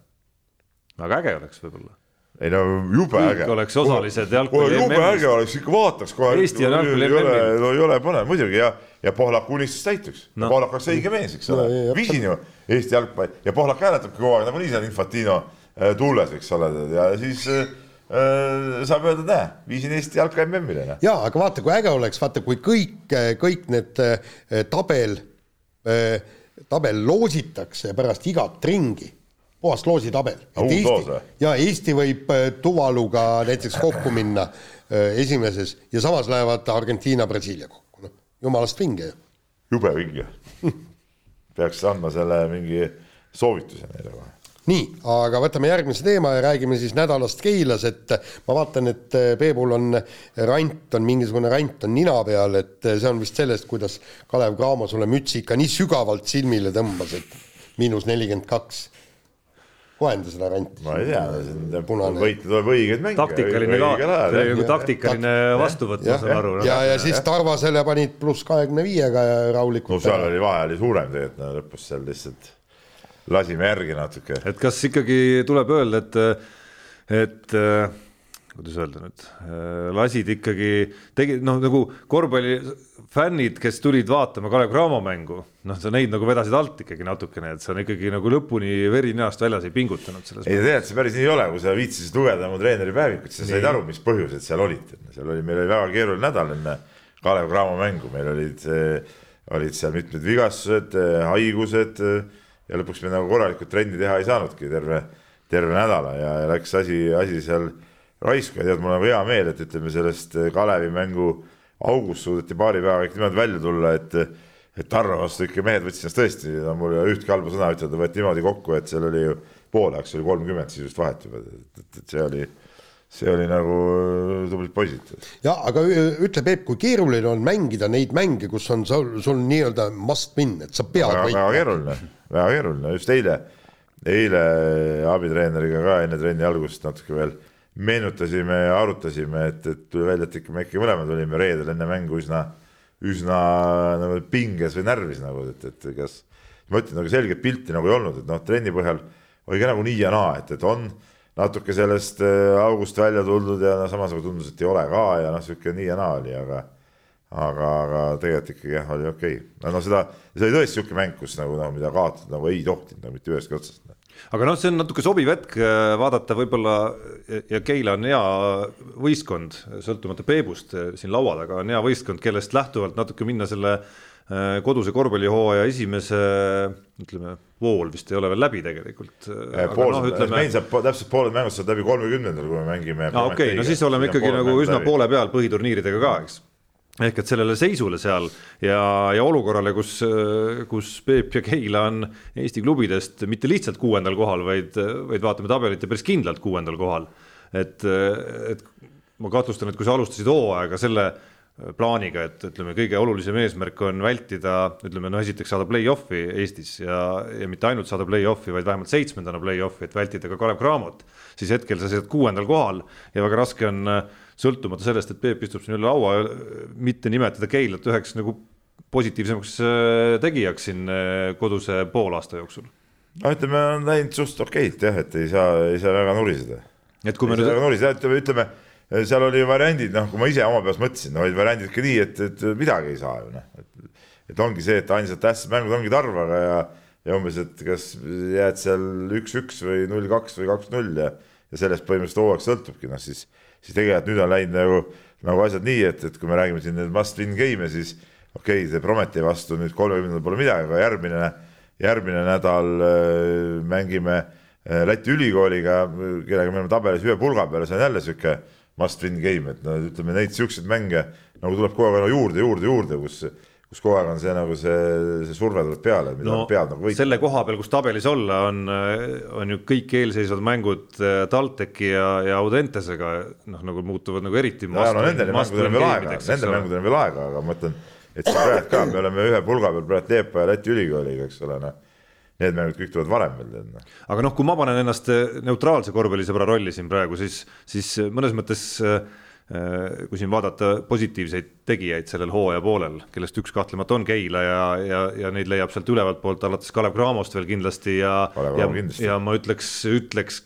väga äge oleks võib-olla ei no jube äge. oleks osalised jalgpalli MM-is. jube äge oleks, ikka vaataks kohe. Eesti on jalgpalli MM-il. no ei ole põnev muidugi ja, ja Pohlaku unistus täituks no.. Pohlak oleks õige mees, eks ole no,. viisin ju Eesti jalgpalli ja Pohlak hääletabki kogu aeg nagunii seal Infantino äh, tuules, eks ole, ja siis äh, äh saab öelda, näe, viisin Eesti jalka MM-ile. Noh. ja aga vaata, kui äge oleks, vaata, kui kõik, kõik need äh, tabel äh,, tabel loositakse pärast igat ringi puhas loositabel. ja Eesti võib äh, Tuvaluga näiteks kokku minna äh, esimeses ja samas lähevad Argentiina, Brasiilia kokku, noh, jumalast vinge. Ju. jube vinge. Peaks andma selle mingi soovituse neile kohe. Nii, aga võtame järgmise teema ja räägime siis nädalast Keilas, et ma vaatan, et äh, Peebul on rant, on mingisugune rant on nina peal, et see on vist sellest, kuidas Kalev Cramo sulle mütsi ikka nii sügavalt silmile tõmbas, et miinus nelikümmend kaks loen seda ranti. ma ei tea, võita tuleb õigeid mänge. taktikaline ka, see oli nagu taktikaline vastuvõtt, ma saan aru. ja, ja siis Tarvasele panid pluss kahekümne viiega ja rahulikult. no seal oli vahe oli suurem tegelikult, no lõpus seal lihtsalt lasime järgi natuke. et kas ikkagi tuleb öelda, et, et kuidas öelda nüüd, lasid ikkagi, tegi noh, nagu korvpallifännid, kes tulid vaatama Kalev Cramo mängu, noh, sa neid nagu vedasid alt ikkagi natukene, et sa on ikkagi nagu lõpuni veri ninast väljas ei pingutanud selles. ei tegelikult see päris nii ei ole, kui sa viitsisid lugeda mu treeneri päevikut, sa said aru, mis põhjused seal olid, seal oli, meil oli väga keeruline nädal enne Kalev Cramo mängu, meil olid, olid seal mitmed vigastused, haigused ja lõpuks me nagu korralikult trenni teha ei saanudki terve, terve nädala ja, ja läks asi, asi seal raisku ja tead, mul on hea meel, et ütleme sellest eh, Kalevi mängu august suudeti paari päevaga ikka niimoodi välja tulla, et et Tarmo vastu ikka mehed võtsid ennast tõesti, no mul ei ole ühtki halba sõna ütelda, võeti niimoodi kokku, et seal oli ju poole ajaks oli kolmkümmend sisust vahet juba, et, et see oli, see oli nagu tublid poisid. ja aga ütle, Peep, kui keeruline on mängida neid mänge, kus on sul, sul nii-öelda must win, et sa pead väga, väga keeruline, väga keeruline, just eile, eile abitreeneriga ka enne trenni algust natuke veel meenutasime ja arutasime, et, et tuli välja, et ikka me ikka mõlemad olime reedel enne mängu üsna, üsna nagu pinges või närvis nagu, et, et kas. ma ütlen, nagu selget pilti nagu ei olnud, et noh, trenni põhjal oli ka nagu nii ja naa, et, et on natuke sellest äh, august välja tuldud ja no samas nagu tundus, et ei ole ka ja noh, sihuke nii ja naa oli, aga aga, aga tegelikult ikkagi jah, oli okei okay.. no seda, see oli tõesti sihuke mäng, kus nagu noh, mida kaotada nagu ei tohtinud nagu mitte ühestki otsast aga noh, see on natuke sobiv hetk äh, vaadata võib-olla ja Keila on hea võistkond, sõltumata Peebust äh, siin laua taga on hea võistkond, kellest lähtuvalt natuke minna selle äh, koduse korvpallihooaja esimese ütleme, vool vist ei ole veel läbi tegelikult. pool no,, ütleme... meil saab täpselt pooled mängud saavad läbi kolmekümnendal, kui me mängime. okei no siis oleme ikkagi nagu üsna läbi. poole peal põhiturniiridega ka, eks ehk et sellele seisule seal ja, ja olukorrale, kus, kus Peep ja Keila on Eesti klubidest mitte lihtsalt kuuendal kohal, vaid, vaid vaatame tabelit ja päris kindlalt kuuendal kohal. et, et ma kahtlustan, et kui sa alustasid hooaega selle plaaniga, et ütleme, kõige olulisem eesmärk on vältida, ütleme noh, esiteks saada play-off'i Eestis ja, ja mitte ainult saada play-off'i, vaid vähemalt seitsmendana play-off'i, et vältida ka Kalev Cramot, siis hetkel sa seisad kuuendal kohal ja väga raske on sõltumata sellest, et Peep istub siin üle laua, mitte nimetada Keilat üheks nagu positiivsemaks äh, tegijaks siin äh, koduse poolaasta jooksul? no ütleme, on läinud suht okeilt jah, et ei saa, ei saa väga nuriseda. et kui me nüüd. nuriseda, ütleme, ütleme seal oli variandid, noh, kui ma ise oma peas mõtlesin, no olid variandid ka nii, et, et midagi ei saa ju noh, et, et ongi see, et ainsad tähtsad mängud ongi Tarvaga ja, ja umbes, et kas jääd seal üks-üks või null-kaks või kaks-null ja, ja sellest põhimõtteliselt hooaeg sõltubki, noh siis, siis tegelikult nüüd on läinud nagu, nagu asjad nii, et, et kui me räägime siin need must win game'e, siis okei okay,, see Prometi vastu nüüd kolmekümnendal pole midagi, aga järgmine, järgmine nädal äh, mängime äh, Läti ülikooliga, kellega me oleme tabelis ühe pulga peal ja see on jälle sihuke must win game, et no ütleme neid siukseid mänge nagu tuleb kogu aeg juurde, juurde, juurde, kus, kus kogu aeg on see nagu see, see surve tuleb peale, mida no, pead nagu võitma. selle koha peal, kus tabelis olla, on, on ju kõik eelseisvad mängud äh, TalTechi ja, ja Audentesega noh, nagu muutuvad nagu eriti. no nendel mängudel on veel aega, nendel mängudel on veel aega, aga ma mõtlen, et siin praegu ka me oleme ühe pulga peal praegu Leepa ja Läti ülikooliga, eks ole, noh need mängud kõik tulevad varem veel tead. Noh. aga noh, kui ma panen ennast äh, neutraalse korvpallisõbra rolli siin praegu, siis, siis äh, mõnes mõttes äh, kui siin vaadata positiivseid tegijaid sellel hooaja poolel, kellest üks kahtlemata on Keila ja, ja, ja neid leiab sealt ülevalt poolt alates Kalev Cramost veel kindlasti ja, ja, ja ma ütleks, ütleks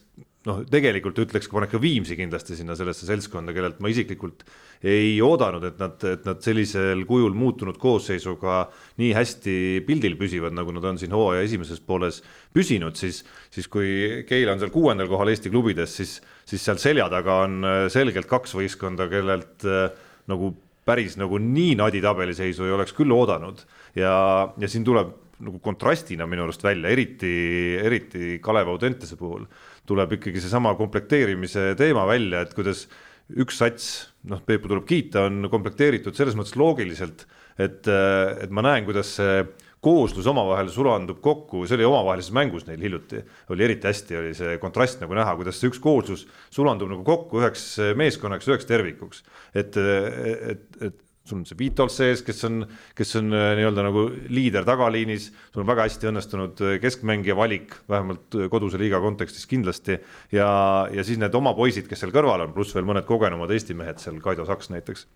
noh, tegelikult ütleks, panen ka Viimsi kindlasti sinna sellesse seltskonda, kellelt ma isiklikult ei oodanud, et nad, et nad sellisel kujul muutunud koosseisuga nii hästi pildil püsivad, nagu nad on siin hooaja esimeses pooles püsinud, siis, siis kui Keila on seal kuuendal kohal Eesti klubides, siis, siis seal selja taga on äh, selgelt kaks võistkonda, kellelt äh, nagu päris nagu nii nadi tabeliseisu ei oleks küll oodanud. Ja, ja siin tuleb nagu kontrastina minu arust välja, eriti, eriti Kalev Audentese puhul tuleb ikkagi seesama komplekteerimise teema välja, et kuidas üks sats, noh, Peepu tuleb kiita, on komplekteeritud selles mõttes loogiliselt, et, et ma näen, kuidas see kooslus omavahel sulandub kokku, see oli omavahelises mängus neil hiljuti, oli eriti hästi, oli see kontrast nagu näha, kuidas see üks kooslus sulandub nagu kokku üheks meeskonnaks, üheks tervikuks. et, et, et sul on see Vitols sees, kes on, kes on äh, nii-öelda nagu liider tagaliinis, sul on väga hästi õnnestunud äh, keskmängija valik, vähemalt äh, koduse liiga kontekstis kindlasti. ja, ja siis need oma poisid, kes seal kõrval on, pluss veel mõned kogenumad Eesti mehed seal, Kaido Saks näiteks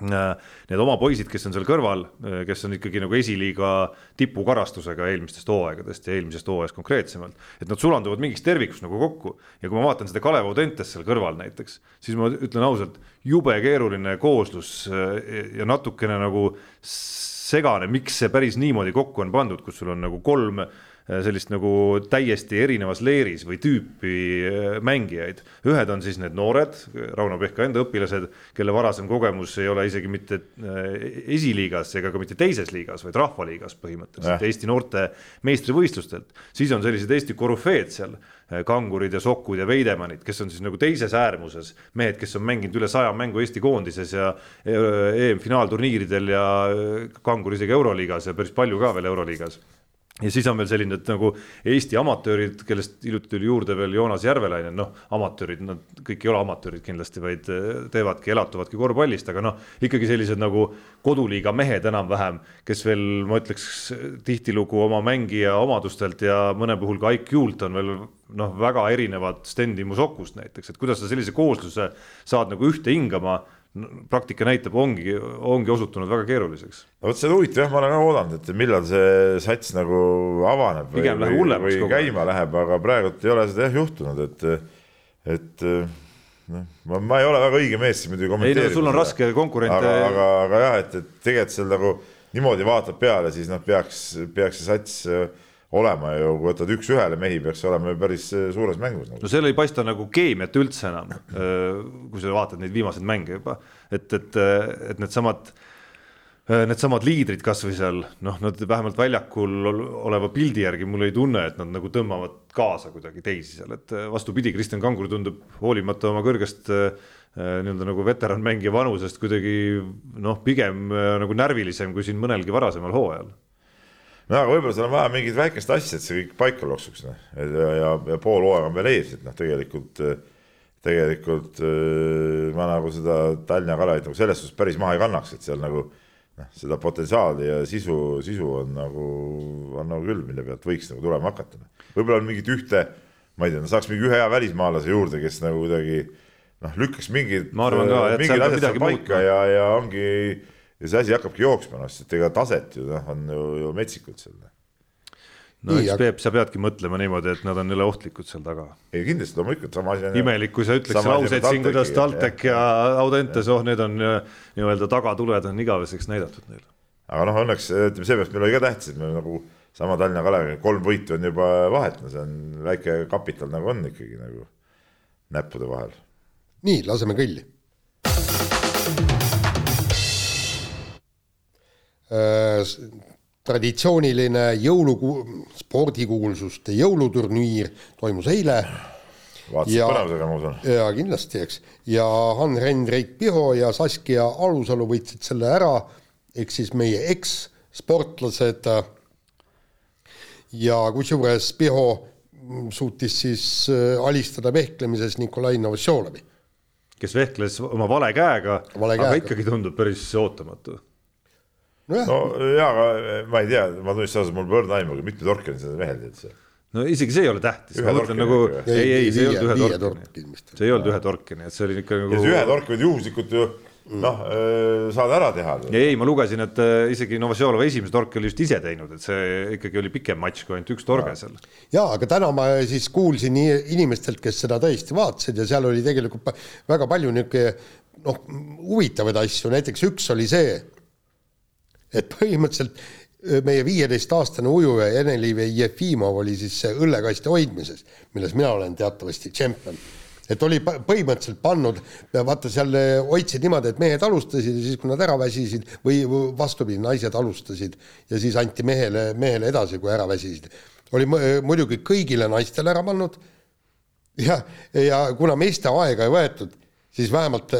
need oma poisid, kes on seal kõrval, äh, kes on ikkagi nagu esiliiga tipukarastusega eelmistest hooaegadest ja eelmisest hooajast konkreetsemalt, et nad sulanduvad mingiks tervikuks nagu kokku. Ja kui ma vaatan seda Kalev Audentes seal kõrval näiteks, siis ma ütlen ausalt, jube keeruline kooslus äh, ja natukene nagu segane, miks see päris niimoodi kokku on pandud, kus sul on nagu kolm Äh, sellist nagu täiesti erinevas leeris või tüüpi äh, mängijaid. ühed on siis need noored, Rauno Pehka enda õpilased, kelle varasem kogemus ei ole isegi mitte äh, esiliigas ega ka mitte teises liigas, vaid rahvaliigas põhimõtteliselt, Eesti noorte meistrivõistlustelt. siis on sellised Eesti korüfeed seal, kangurid ja sokud ja veidemannid, kes on siis nagu teises äärmuses, mehed, kes on mänginud üle saja mängu Eesti koondises ja EM-finaalturniiridel ja kangur isegi Euroliigas ja päris palju ka veel Euroliigas ja siis on veel selline, et nagu Eesti amatöörid, kellest hiljuti tuli juurde veel Joonas Järvelainen, noh, amatöörid, nad kõik ei ole amatöörid kindlasti, vaid eh, teevadki, elatuvadki korvpallist, aga noh, ikkagi sellised nagu koduliiga mehed enam-vähem, kes veel, ma ütleks tihtilugu oma mängija omadustelt ja mõne puhul ka IQ-lt on veel noh, väga erinevad Sten Timo Sokust näiteks, et kuidas sa sellise koosluse saad nagu ühte hingama praktika näitab, ongi, ongi osutunud väga keeruliseks. no vot, see on huvitav jah, ma olen ka oodanud, et millal see sats nagu avaneb või, või, või käima läheb, aga praegult ei ole seda jah juhtunud, et, et noh, ma, ma ei ole väga õige mees siin muidugi kommenteerima. sul on raske konkurente. aga, aga, aga jah, et, et tegelikult seal nagu niimoodi vaatab peale, siis noh, peaks, peaks see sats olema ju, kui võtad üks-ühele mehi, peaks olema ju päris äh, suures mängus nagu.. no seal ei paista nagu keemiat üldse enam, äh, kui sa vaatad neid viimaseid mänge juba, et, et, äh, et needsamad needsamad liidrid kasvõi seal, noh, nad vähemalt väljakul oleva pildi järgi mul ei tunne, et nad nagu tõmbavad kaasa kuidagi teisi seal, et vastupidi, Kristjan Kangur tundub hoolimata oma kõrgest nii-öelda nagu veteranmängija vanusest kuidagi noh, pigem nagu närvilisem kui siin mõnelgi varasemal hooajal no aga võib-olla seal on vaja mingit väikest asja, et see kõik paika loksuks, noh, ja, ja, ja pool hooaega on veel ees, et noh, tegelikult, tegelikult ma nagu seda Tallinna Kalevit nagu selles suhtes päris maha ei kannaks, et seal nagu noh, seda potentsiaali ja sisu, sisu on nagu, on nagu küll, mille pealt võiks nagu tulema hakata. võib-olla on mingit ühte, ma ei tea, saaks mingi ühe hea välismaalase juurde, kes nagu kuidagi noh, lükkaks mingid, mingid asjad seal paika ja, ja ongi, ja see asi hakkabki jooksma, noh, sest ega taset ju noh, on ju, ju metsikult seal no eks Peep, sa peadki mõtlema niimoodi, et nad on jälle ohtlikud seal taga. ei kindlasti loomulikult sama asi on. imelik, kui sa ütleks lauseid siin, kuidas TalTech ja, ja Audentes, oh, need on nii-öelda tagatuled on igaveseks näidatud neile. aga noh, õnneks ütleme, seepärast meil oli ka tähtis, et me nagu sama Tallinna Kaleviga kolm võitu on juba vahet, no see on väike kapital nagu on ikkagi nagu näppude vahel. nii, laseme kõlli traditsiooniline jõulu, spordikuulsuste jõuluturniir toimus eile. vaatasid põnevusega, ma usun. ja kindlasti, eks, ja Hann-Hendrik Piho ja Saskia Alusalu võitsid selle ära, ehk siis meie ekssportlased. ja kusjuures Piho suutis siis äh, alistada vehklemises Nikolai Novosjolovi. kes vehkles oma vale käega, aga ikkagi tundub päris ootamatu no, no jaa, aga eh, ma ei tea, ma tunnistan ausalt, mul pole õrna aimu, mitmed orkenid seda mehed üldse. no isegi see ei ole tähtis, ma mõtlen nagu, ei, ei, see ei olnud ühe torkeni, see ei olnud ühe torkeni, et see oli ikka nagu. ühe torki võid juhuslikult ju noh, eh, saad ära teha. ei, ma lugesin, et eh, isegi Novosjolov esimese torki oli just ise teinud, et see ikkagi oli pikem matš kui ainult üks torge seal. ja aga täna ma siis kuulsin inimestelt, kes seda tõesti vaatasid ja seal oli tegelikult väga palju niisugune noh, huvitavaid asju, näiteks üks oli see et põhimõtteliselt meie viieteistaastane ujuja Ene-Liiv Jefimov oli siis õllekasti hoidmises, milles mina olen teatavasti tšempion. et oli põhimõtteliselt pannud, vaata seal hoidsid niimoodi, et mehed alustasid ja siis, kui nad ära väsisid või vastupidi, naised alustasid ja siis anti mehele, mehele edasi, kui ära väsisid. oli muidugi kõigile naistele ära pannud ja, ja kuna meeste aega ei võetud, siis vähemalt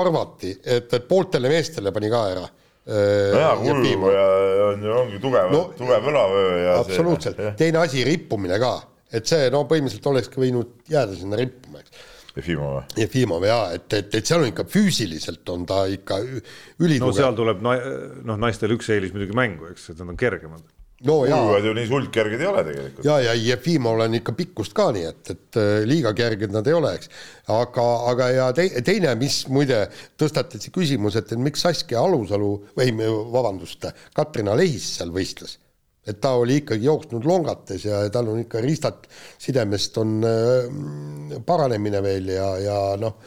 arvati, et, et pooltele meestele pani ka ära nojah, hullu ja on ju, ongi tugev no,, tugev õlavöö ja absoluutselt, teine asi, rippumine ka, et see no põhimõtteliselt olekski võinud jääda sinna rippuma, eks. Jefimov või? Jefimov jaa, et, et, et seal on ikka füüsiliselt on ta ikka ülitugev. no seal tuleb na-, noh, naistel üks eelis muidugi mängu, eks, et nad on kergemad no ujujad ju nii hullkerged ei ole tegelikult. ja, ja Jefimov on ikka pikkust ka nii, et, et äh, liiga kerged nad ei ole, eks. aga, aga ja te, teine, mis muide tõstatati küsimus, et, miks Saskia Alusalu või vabandust, Katrina Lehis seal võistles. et ta oli ikkagi jooksnud longates ja tal on ikka ristad sidemest on äh, paranemine veel ja, ja noh,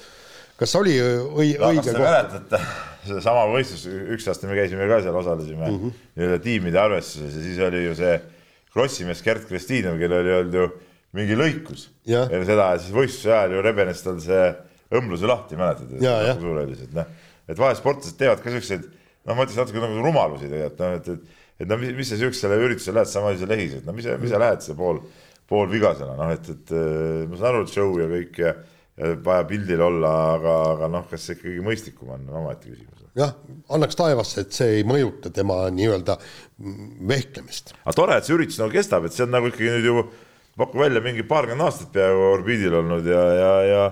kas oli õi, õige te mäletate? Sedasama võistlus, üks aasta me käisime ka seal, osalesime mm -hmm. nii-öelda tiimide arvestuses ja siis oli ju see krossimees Gert Kristinov, kellel ei olnud ju mingi lõikus ja, ja seda siis võistluse ajal ju rebenes tal see õmbluse lahti, mäletad? nagu suur oli see, et noh, et vahel sportlased teevad ka siukseid, noh, ma ütleks natuke nagu rumalusi tegelikult, noh, et, et, et no mis, mis sa siuksele üritusele lähed, sama asi sa lehis, et no mis, mis sa lähed see pool, pool vigasena, noh, et, et ma saan aru, et show ja kõik ja vaja pildil olla, aga, aga noh, kas see ikkagi mõistlikum on, on omaette küsimus. jah, annaks taevasse, et see ei mõjuta tema nii-öelda vehklemist. aga tore, et see üritus nagu kestab, et see on nagu ikkagi nüüd ju paku välja mingi paarkümmend aastat peaaegu orbiidil olnud ja, ja, ja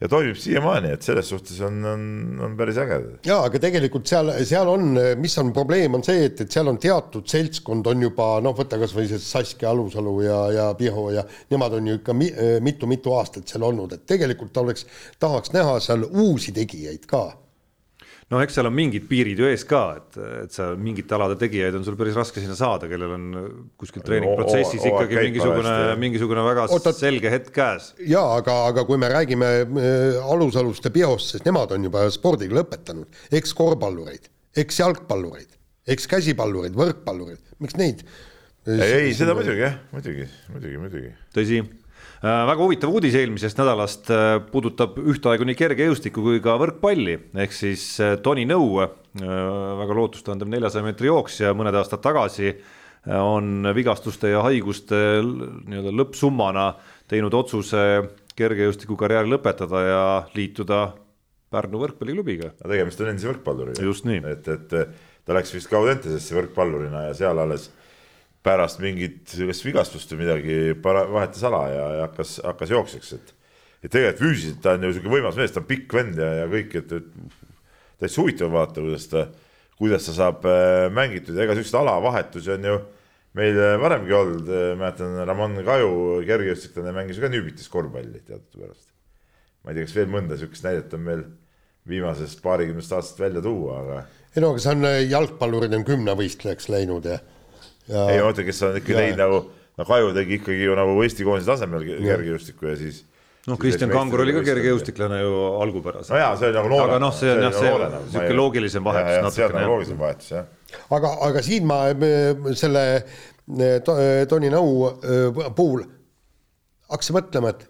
ja toimib siiamaani, et selles suhtes on, on, on päris äge. jaa, aga tegelikult seal, seal on, mis on probleem, on see, et, et seal on teatud seltskond on juba noh, võta kas või see Saskia Alusalu ja, ja Piho ja nemad on ju ikka mitu-mitu aastat seal olnud, et tegelikult oleks, tahaks näha seal uusi tegijaid ka no eks seal on mingid piirid ju ees ka, et, et sa mingite alade tegijaid on sul päris raske sinna saada, kellel on kuskil treeningprotsessis ikkagi mingisugune, mingisugune väga Oota, selge hetk käes. ja aga, aga kui me räägime äh, alusaluste peost, siis nemad on juba spordiga lõpetanud, eks korvpallureid, eks jalgpallureid, eks käsipallureid, võrkpallureid, miks neid? ei, ei, seda muidugi jah, muidugi, muidugi, muidugi. tõsi väga huvitav uudis eelmisest nädalast äh, puudutab ühtaegu nii kergejõustikku kui ka võrkpalli, ehk siis äh, Tony Nõu, väga lootustandev neljasaja meetri jooksja mõned aastad tagasi, on vigastuste ja haiguste nii-öelda lõppsummana teinud otsuse kergejõustikukarjääri lõpetada ja liituda Pärnu võrkpalliklubiga. tegemist on endise võrkpalluriga. just nii. et, et ta läks vist Gaudentesesse võrkpallurina ja seal alles pärast mingit sihukest vigastust või midagi para-, vahetas ala ja, ja hakkas, hakkas jooksjaks, et et tegelikult füüsiliselt ta on ju sihuke võimas mees, ta on pikk vend ja, ja kõik, et, et täitsa huvitav vaadata, kuidas ta, kuidas ta saab äh, mängitud ja ega siukseid alavahetusi on ju meil varemgi olnud, mäletan Ramon Kaju, kergejõustiklane, mängis ju ka Nüübitis korvpalli teadupärast. ma ei tea, kas veel mõnda siukest näidet on meil viimasest paarikümnest aastast välja tuua, aga. ei no aga see on jalgpallurid on kümnevõistlejaks läinud ja, ja.... ei mõtlen, kes on ikka teinud nagu, no Kaju tegi ikkagi ju nagu Eesti koondise tasemel kergejõustikku ja siis noh, Kristjan Kangur oli ka kergejõustiklane ju algupäraselt. no jaa, see oli nagu noore. aga noh, see on jah, see niisugune loogilisem vahetus. see on nagu loogilisem vahetus jah. aga, aga siin ma selle Toni Nõu puhul hakkasin mõtlema, et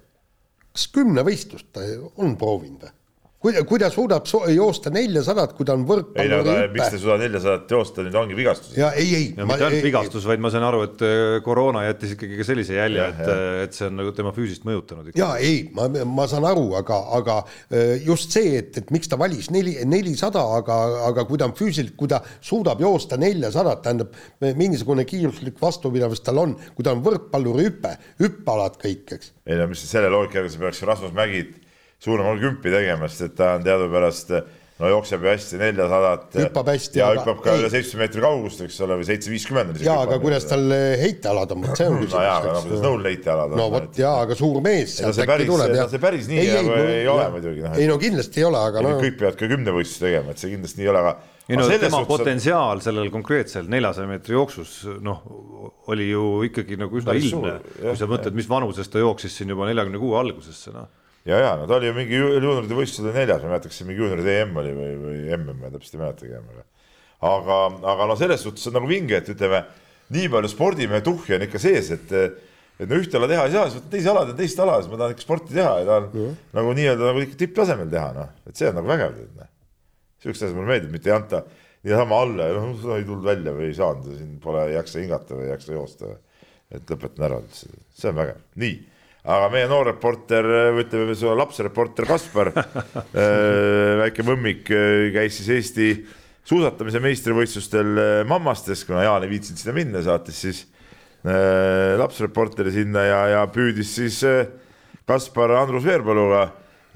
kas kümnevõistlust ta on proovinud või? Kui, kui ta suudab so joosta neljasadat, kui ta on võrkpalluri hüppe. miks ta ei suuda neljasadat joosta, nüüd ongi vigastus. ja ei, ei. ja mitte ainult vigastus, vaid ma sain aru, et äh, koroona jättis ikkagi ka sellise jälje, et, äh, et see on nagu tema füüsist mõjutanud. ja ei, ma, ma saan aru, aga, aga äh, just see, et, et miks ta valis neli, nelisada, aga, aga kui ta on füüsiliselt, kui ta suudab joosta neljasadat, tähendab mingisugune kiiruslik vastupidavus tal on, kui ta on võrkpalluri hüpe, hüppealad kõik, eks. ei no mis selle loogika järgi, sa peaks Rasmus Mägid suuremal kümpi tegema, sest et ta on teadupärast no jookseb ju hästi neljasadat. hüppab hästi. ja hüppab ka üle seitsme meetri kaugust, eks ole, või seitse viiskümmend. ja, aga kuidas tal heitealad on, vot see on küsimus. no jaa, aga no kuidas nõul heitealad on. no vot jaa, aga suur mees sealt äkki tuleb. see päris nii ei, ei, ei, ei ole muidugi. ei no kindlasti ei ole, aga no. kõik peavad ka kümnevõistlusi tegema, et see kindlasti nii ei ole, aga. ei no tema potentsiaal sellel konkreetsel neljasaja meetri jooksus, noh, oli ju ikkagi nagu üsna ilmne, kui sa mõtled, mis vanuses ta jooksis siin juba neljakümne kuue algusesse, noh ja, ja no ta oli ju mingi juunioride võistlusel neljas, ma ei mäleta, kas see mingi juunioride EM oli või, või MM, ma täpselt ei mäletagi enam, aga. aga, aga no selles suhtes on nagu vinge, et ütleme, nii palju spordimehe tuhhi on ikka sees, et, et no ühte ala teha ei saa, siis võtad teise ala, teen teist ala, siis ma tahan ikka sporti teha ja tahan mm. nagu nii-öelda nagu ikka tipptasemel teha, noh, et see on nagu vägev, tead, noh. sihukest asja mulle meeldib, mitte ei anta niisama alla ja noh, ei tulnud välja või ei saanud, siin pole, ei jaksa hingata või ei jaksa joosta. et lõpetan ära, see on vägev, nii aga meie noor reporter, ütleme su lapsreporter Kaspar äh, väike mõmmik, äh, käis siis Eesti suusatamise meistrivõistlustel äh, Mammastes, kuna Jaan ei viitsinud sinna minna, saatis siis äh, lapsreporteri sinna ja, ja püüdis siis äh, Kaspar Andrus Veerpaluga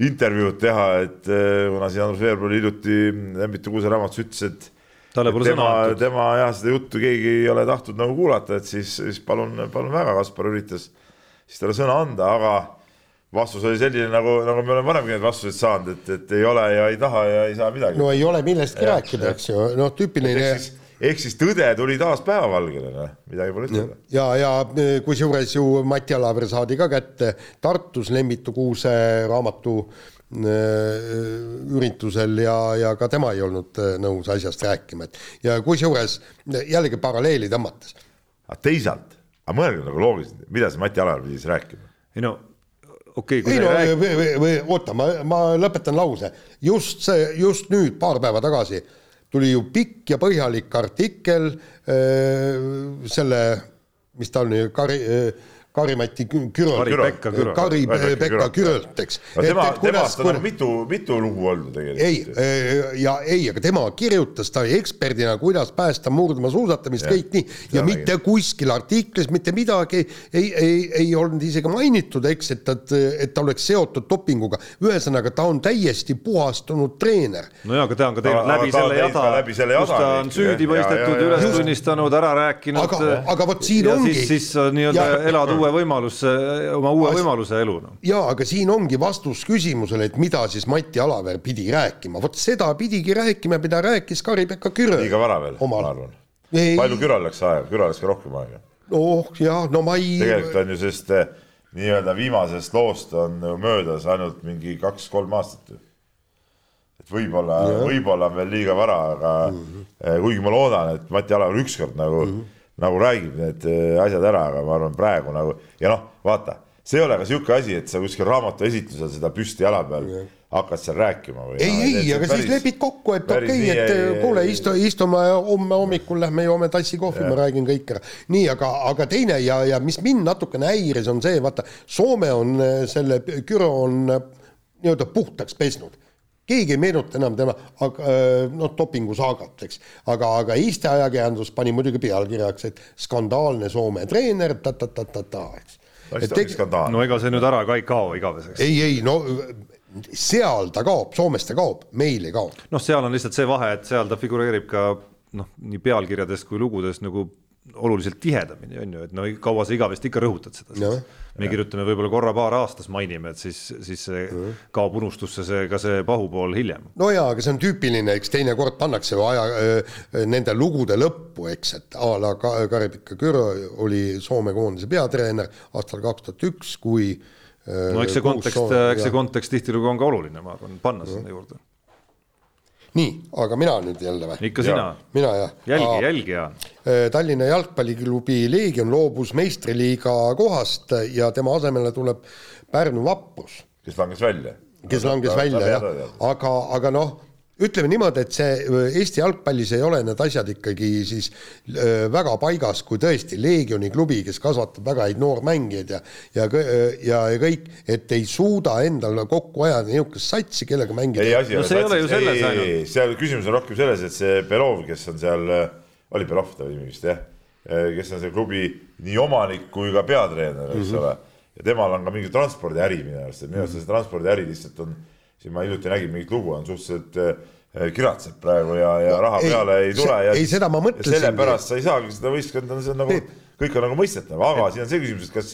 intervjuud teha, et äh, kuna siin Andrus Veerpalu hiljuti Lembitu Kuuse raamatus ütles, et talle pole sõna antud. tema jah, seda juttu keegi ei ole tahtnud nagu kuulata, et siis, siis palun, palun väga, Kaspar üritas siis talle sõna anda, aga vastus oli selline, nagu, nagu me oleme varemgi neid vastuseid saanud, et, et ei ole ja ei taha ja ei saa midagi. no ei ole millestki rääkida, eks ju, noh, tüüpiline. ehk siis, tõde tuli taas päevavalgele, noh, midagi pole ütelda. ja, ja kusjuures ju Mati Alaver saadi ka kätte Tartus Lembitu Kuuse raamatu äh, üritusel ja, ja ka tema ei olnud äh, nõus asjast rääkima, et ja kusjuures jällegi paralleeli tõmmates. aga teisalt aga mõelge nagu loogiliselt, mida see Mati Alar pidi siis rääkima? ei no okei okay,. ei no rääk... või, või, või oota, ma, ma lõpetan lause, just see, just nüüd paar päeva tagasi tuli ju pikk ja põhjalik artikkel äh, selle, mis ta on, Kari äh, Kari-Mati Küröl. Kari-Pekka Küröl. Kari-Pekka Kürölt, eks. tema, temast on mitu, mitu lugu olnud tegelikult. ei, äh, ja ei, aga tema kirjutas ta eksperdina, kuidas päästa murdma suusatamist, kõik nii, ja mitte kuskil artiklis mitte midagi ei, ei, ei olnud isegi mainitud, eks, et ta, et ta oleks seotud dopinguga. ühesõnaga, ta on täiesti puhastunud treener. no jaa, aga ta on ka teinud läbi selle jada, kus ta on süüdi mõistetud, üles tunnistanud, ära rääkinud. aga, aga vot siin ongi. siis, siis nii-öelda elad uue uue võimaluse, oma uue As... võimaluse elu no.. jaa, aga siin ongi vastus küsimusele, et mida siis Mati Alaver pidi rääkima, vot seda pidigi rääkima, mida rääkis Kari-Pekka Kürö. liiga vara veel, ma arvan. palju Küral läks aega, Küral läks ka rohkem aega. oh jah, no ma ei. tegelikult on ju sellest eh, nii-öelda viimasest loost on möödas ainult mingi kaks-kolm aastat ju et võib-olla, võib-olla on veel liiga vara, aga mm -hmm. kuigi ma loodan, et Mati Alaver ükskord nagu mm -hmm nagu räägib need äh, asjad ära, aga ma arvan, praegu nagu ja noh, vaata, see ei ole ka niisugune asi, et sa kuskil raamatu esitlusel seda püsti jala peal yeah. hakkad seal rääkima või? ei no,, ei, aga päris, siis lepid kokku, et okei okay,, et ei, kuule, istu, istume homme hommikul lähme joome tassi kohvi, ma räägin kõik ära. nii, aga, aga teine ja, ja mis mind natukene häiris, on see, vaata, Soome on äh, selle, Küro on äh, nii-öelda puhtaks pesnud keegi ei meenuta enam tema, aga noh, dopingusaagat, eks. aga, aga Eesti ajakirjandus pani muidugi pealkirjaks, et skandaalne Soome treener ta,, ta-ta-ta-ta-ta, eks. no ega see nüüd ära ka ei kao igaveseks. ei, ei no seal ta kaob, Soomes ta kaob, meil ei kao. noh, seal on lihtsalt see vahe, et seal ta figureerib ka noh, nii pealkirjades kui lugudes nagu oluliselt tihedamini, on ju, et no kaua sa igavesti ikka rõhutad seda no,. me kirjutame võib-olla korra-paar aastas mainime, et siis, siis see no. kaob unustusse see ka see pahupool hiljem. no jaa, aga see on tüüpiline, eks teinekord pannakse aja nende lugude lõppu, eks, et a la Kari-Pekka Kürö oli Soome koondise peatreener aastal kaks tuhat üks, kui no eks see kontekst, eks see kontekst tihtilugu on ka oluline, ma arvan, panna sinna juurde. Nii, aga mina nüüd jälle või? ikka sina. mina jah. jälgi, jälgi ja. Äh, Tallinna jalgpalliklubi Leegion loobus meistriliiga kohast ja tema asemele tuleb Pärnu Vaprus. kes langes välja. kes langes välja jah, aga, aga noh ütleme niimoodi, et see äh, Eesti jalgpallis ei ole need asjad ikkagi siis äh, väga paigas, kui tõesti Leegioni klubi, kes kasvatab väga häid noormängijaid ja ja, äh, ja, ja kõik, et ei suuda endale kokku ajada niisugust satsi, kellega mängida. ei, asi no, see ei ole ju selles ainult. seal küsimus on rohkem selles, et see Belov, kes on seal, oli Belov ta nimi vist jah, kes on selle klubi nii omanik kui ka peatreener, eks mm -hmm. ole, ja temal on ka mingi transpordiäri minu arust, et minu arust see transpordiäri lihtsalt on siin ma hiljuti nägin mingit lugu, on suhteliselt äh, kiratseb praegu ja, ja raha ei, peale ei tule ja. ei, seda ma mõtlesin. sellepärast sa ei saagi seda võistkonda, see on nagu, kõik on nagu mõistetav, aga siin on see küsimus, et kas,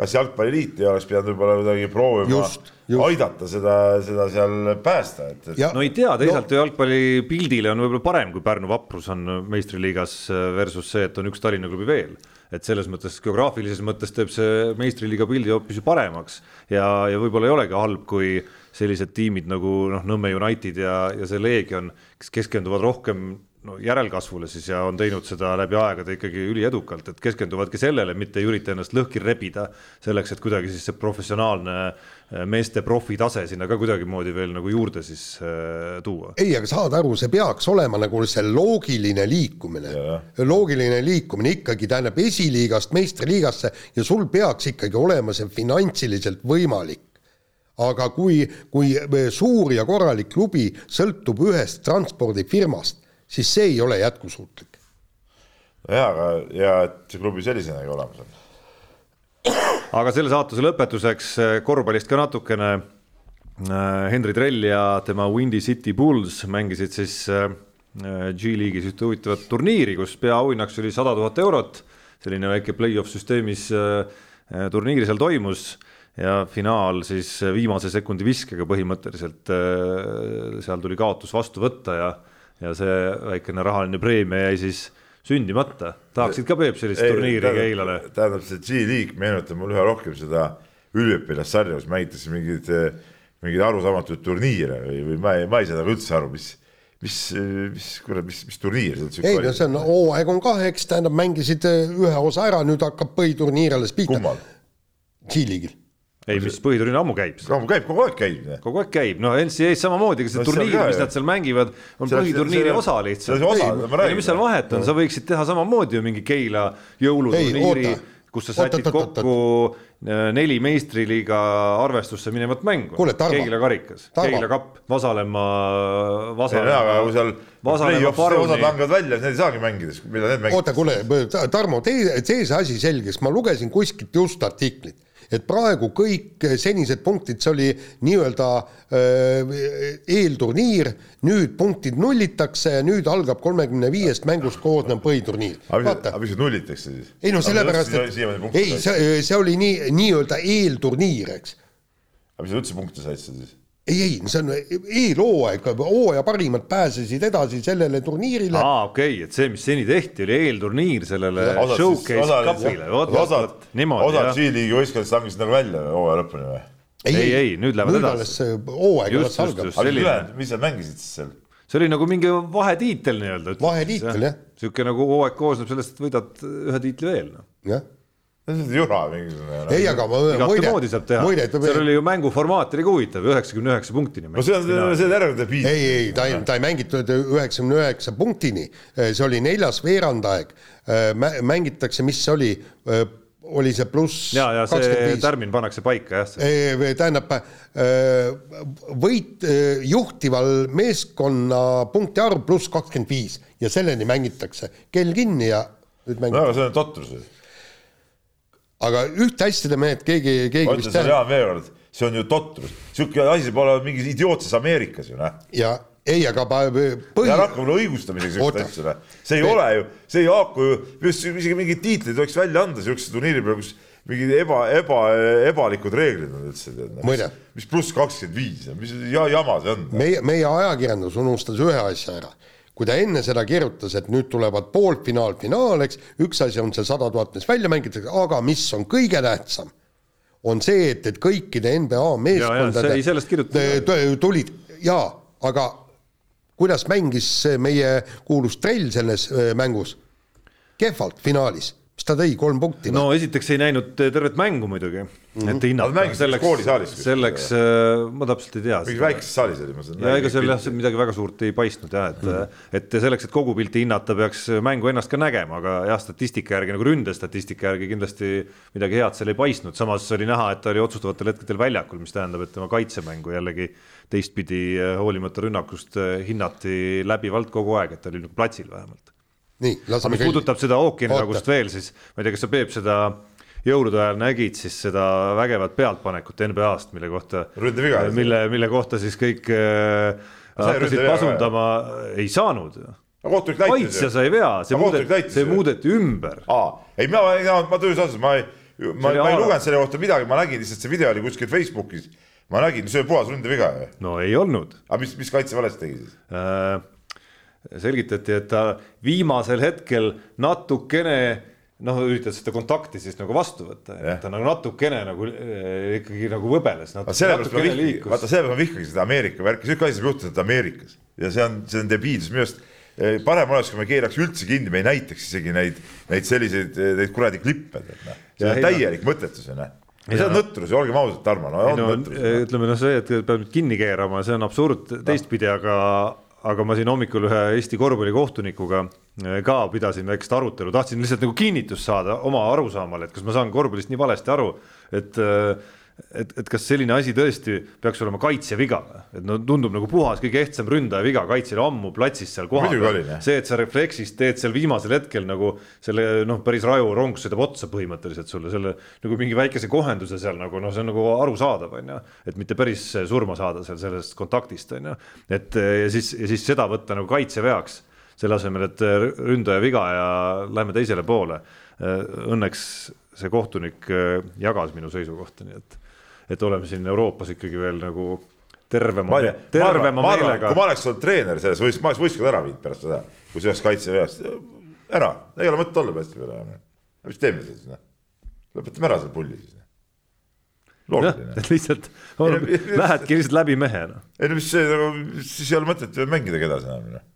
kas jalgpalliliit ei oleks pidanud võib-olla kuidagi proovima just, just. aidata seda, seda seal päästa, et, et.... no ei tea, teisalt ju jalgpallipildile on võib-olla parem, kui Pärnu Vaprus on meistriliigas versus see, et on üks Tallinna klubi veel et selles mõttes geograafilises mõttes teeb see meistriliiga pildi hoopis ju paremaks ja, ja võib-olla ei olegi halb, kui sellised tiimid nagu noh, Nõmme United ja, ja see Leegion, kes keskenduvad rohkem no järelkasvule siis ja on teinud seda läbi aegade ikkagi üliedukalt, et keskenduvadki sellele, mitte ei ürita ennast lõhki rebida selleks, et kuidagi siis see professionaalne äh, meeste profitase sinna ka kuidagimoodi veel nagu juurde siis äh, tuua. ei, aga saad aru, see peaks olema nagu see loogiline liikumine, loogiline liikumine ikkagi tähendab esiliigast meistriliigasse ja sul peaks ikkagi olema see finantsiliselt võimalik aga kui, kui suur ja korralik klubi sõltub ühest transpordifirmast, siis see ei ole jätkusuutlik. nojah, aga hea, et see klubi sellisenagi olemas on. aga selle saatuse lõpetuseks eh, korvpallist ka natukene. Eh, Henri Trell ja tema Windy City Bulls mängisid siis eh, G-liigis ühte huvitavat turniiri, kus peaauhinnaks oli sada tuhat eurot. selline väike play-off süsteemis turniir seal toimus ja finaal siis viimase sekundi viskega põhimõtteliselt äh, seal tuli kaotus vastu võtta ja, ja see väikene rahaline preemia jäi siis sündimata. tahaksid ka Peep sellist ei, turniiri Keilale? tähendab, see G-liig meenutab mulle üha rohkem seda üliõpilassarja, kus mängitakse mingeid, mingeid arusaamatuid turniire või, või ma ei, ma ei saa nagu üldse aru, mis mis, mis kurat, mis, mis turniir see üldse ei no see on, hooaeg on kaheks, tähendab, mängisid ühe osa ära, nüüd hakkab põhiturniir alles pihta. kummal? G-liigil ei, mis põhiturniir ammu käib. ammu käib, kogu aeg käib. kogu aeg käib, no NCAA-s samamoodi, ega see no, turniir, mis nad seal mängivad, on põhiturniiri osa lihtsalt. mis seal vahet on, sa võiksid teha samamoodi ju mingi Keila jõuluturniiri, kus sa sätid kokku äh, neli meistriliiga arvestusse minevat mängu. Keila karikas, Keila kapp, Vasalemma, Vasalemma. aga kui seal osad langevad välja, need ei saagi mängida, millal need mängivad. oota, kuule, Tarmo, tee, tee see asi selgeks, ma lugesin kuskilt just artiklit et praegu kõik senised punktid, see oli nii-öelda äh, eelturniir, nüüd punktid nullitakse ja nüüd algab kolmekümne viiest mängust koosnev põhiturniir. aga mis nüüd nullitakse siis? ei no sellepärast, et ei, see, see oli nii, nii-öelda eelturniir, eks. aga mis sa üldse punkte said siis? Ei, ei, see on eelhooaeg, hooaja parimad pääsesid edasi sellele turniirile. aa, okei okay,, et see, mis seni tehti, oli eelturniir sellele osad showcase cup'ile, vot, vot, vot, niimoodi. osad G-liigi võistkondadest langesid nagu välja hooaja lõpuni või? ei, ei, ei, nüüd lähevad nüüd edasi. hooaeg alles algab. aga ülejäänud, mis nad mängisid siis seal? see oli nagu mingi vahetiitel nii-öelda. vahetiitel, jah. niisugune nagu hooaeg koosneb sellest, et võidad ühe tiitli veel, noh. jah jura mingisugune. ei, aga muide, muide, seal oli ju mänguformaat oli ka huvitav, üheksakümne üheksa punktini. no see on, see on järgmine piit. ei, ei, ta ei, ta ei mängitud üheksakümne üheksa punktini, see oli neljas veerandaeg, mängitakse, mis see oli, oli see pluss. ja, ja see tärmin pannakse paika jah. tähendab võit juhtival meeskonna punkti arv pluss kakskümmend viis ja selleni mängitakse kell kinni ja nüüd mängitakse. no aga see on totrus aga ühte asja teeme, et keegi, keegi. ma ütlen sulle Jaan veel kord, see on ju totrus, sihuke asi pole mingis idiootses Ameerikas ju noh. ja ei, aga põhi. ära hakka mulle õigustamisega siukest asja, noh. see ei Pe ole ju, see ei haaku ju, isegi mingeid tiitleid võiks välja anda siukse turniiri peal, kus mingid eba, eba, ebalikud reeglid on üldse. mis, mis pluss kakskümmend viis, mis ja, jama see on? meie, meie ajakirjandus unustas ühe asja ära kui ta enne seda kirjutas, et nüüd tulevad poolfinaal, finaal, eks, üks asi on see sada tuhat, mis välja mängitakse, aga mis on kõige tähtsam, on see, et, et kõikide NBA meeskondade tulid jaa, aga kuidas mängis meie kuulus trell selles äh, mängus? kehvalt finaalis mis ta tõi, kolm punkti? no esiteks ei näinud tervet mängu muidugi -hmm. et hinnata. selleks, koolisaalis. selleks äh, ma täpselt ei tea. mingis väikeses saalis oli, ma saan. ja ega seal jah, midagi väga suurt ei paistnud jah, et mm, -hmm. et selleks, et kogu pilti hinnata, peaks mängu ennast ka nägema, aga jah, statistika järgi nagu ründestatistika järgi kindlasti midagi head seal ei paistnud, samas oli näha, et ta oli otsustavatel hetkedel väljakul, mis tähendab, et tema kaitsemängu jällegi teistpidi äh, hoolimata rünnakust äh, hinnati läbivalt kogu aeg, et ta oli nagu platsil vähemalt nii, laseme mis puudutab seda ookeanitagust veel, siis ma ei tea, kas sa, Peep, seda jõulude ajal nägid siis seda vägevat pealtpanekut NBA-st, mille kohta, mille, mille kohta siis kõik äh, hakkasid pasundama, ei saanud kaitsja sai vea, see muudeti, see muudeti ümber. ei, ma, ma töös ausalt, ma ei, ma, ma ei lugenud selle kohta midagi, ma nägin lihtsalt, see video oli kuskil Facebookis. ma nägin, see oli puhas ründeviga ju. no ei olnud. aga mis, mis kaitse valesti tegi siis äh,? selgitati, et ta viimasel hetkel natukene noh, üritad seda kontakti siis nagu vastu võtta, et ta nagu natukene nagu eh, ikkagi nagu võbeles. sellepärast ma vihkan, vaata sellepärast ma vihkangi seda Ameerika värki, sihuke asi saab juhtuda Ameerikas ja see on, see on debiilsus minu arust eh, parem oleks, kui me keeraks üldse kinni, me ei näitaks isegi neid, neid selliseid, eh, neid kuradi klippe, noh. see on täielik mõttetus, noh ja see on nõtrus, olgem ausad, Tarmo, no on no, nõtrus. ütleme noh, see, et peab nüüd kinni keerama, see on absurd teistpidi, aga aga ma siin hommikul ühe Eesti korvpallikohtunikuga äh, ka pidasin väikest arutelu, tahtsin lihtsalt nagu kinnitust saada oma arusaamale, et kas ma saan korvpallist nii valesti aru, et äh, et, et kas selline asi tõesti peaks olema kaitsja viga, et no tundub nagu puhas kõige ehtsam ründaja viga, kaitsjal ammu platsis seal kohapeal. see, et sa refleksist teed seal viimasel hetkel nagu selle noh, päris raju rong sõidab otsa põhimõtteliselt sulle selle nagu mingi väikese kohenduse seal nagu noh, see on nagu arusaadav, on ju, et mitte päris surma saada seal sellest kontaktist on ju, et ja siis, ja siis seda võtta nagu kaitseveaks selle asemel, et ründaja viga ja lähme teisele poole. Õnneks see kohtunik jagas minu seisukohta, nii et et oleme siin Euroopas ikkagi veel nagu tervema, tervema meelega. kui ma oleks olnud treener selles võist-, ma oleks võistkond ära viinud pärast seda, kui see oleks kaitseväest, ära, ei ole mõtet olla päästja peale. mis teeme siis, noh, lõpetame ära selle pulli siis. loogiline. lihtsalt lähedki lihtsalt läbi mehe, noh. ei no mis see, nagu siis ei ole mõtet mängida kedagi enam. Noh.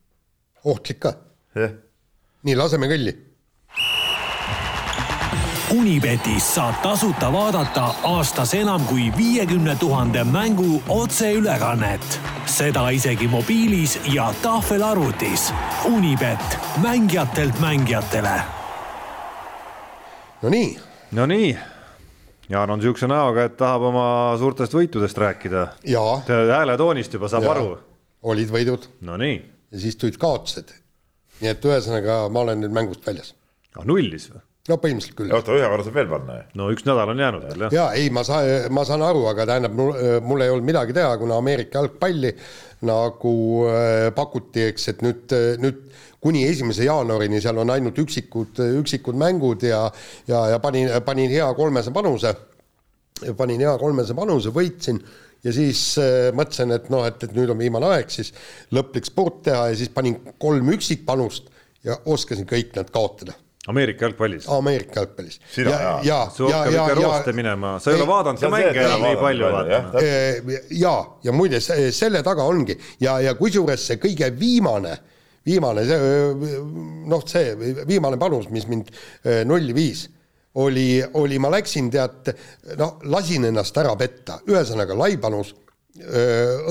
ohtlik ka. nii, laseme kõlli Unibetis saab tasuta vaadata aastas enam kui viiekümne tuhande mängu otseülekannet. seda isegi mobiilis ja tahvelarvutis. Unibet, mängijatelt mängijatele. Nonii. Nonii Jaan on niisuguse näoga, et tahab oma suurtest võitudest rääkida. hääletoonist juba saab ja. aru. olid võidud. Nonii. ja siis tulid kaotused. nii et ühesõnaga ma olen nüüd mängust väljas. ah nullis või? No põhimõtteliselt küll. oota, ühe korra saab veel panna ju. no üks nädal on jäänud veel jah. ja ei, ma saan, ma saan aru, aga tähendab, mul, mul ei olnud midagi teha, kuna Ameerika jalgpalli nagu äh, pakuti, eks, et nüüd, nüüd kuni esimese jaanuarini seal on ainult üksikud, üksikud mängud ja ja, ja panin, panin hea kolmese panuse, panin hea kolmese panuse, võitsin ja siis äh, mõtlesin, et noh, et, et nüüd on viimane aeg siis lõplik sport teha ja siis panin kolm üksikpanust ja oskasin kõik need kaotada Ameerika jalgpallis. Ameerika jalgpallis. ja, ja, ja, ja, ja, ja minema, sa ei ole vaadanud seda mänge enam nii palju vaata. ja, ja muide, selle taga ongi ja, ja kusjuures see kõige viimane, viimane see noh, see viimane panus, mis mind nulli viis, oli, oli, ma läksin tead, noh, lasin ennast ära petta, ühesõnaga laipanus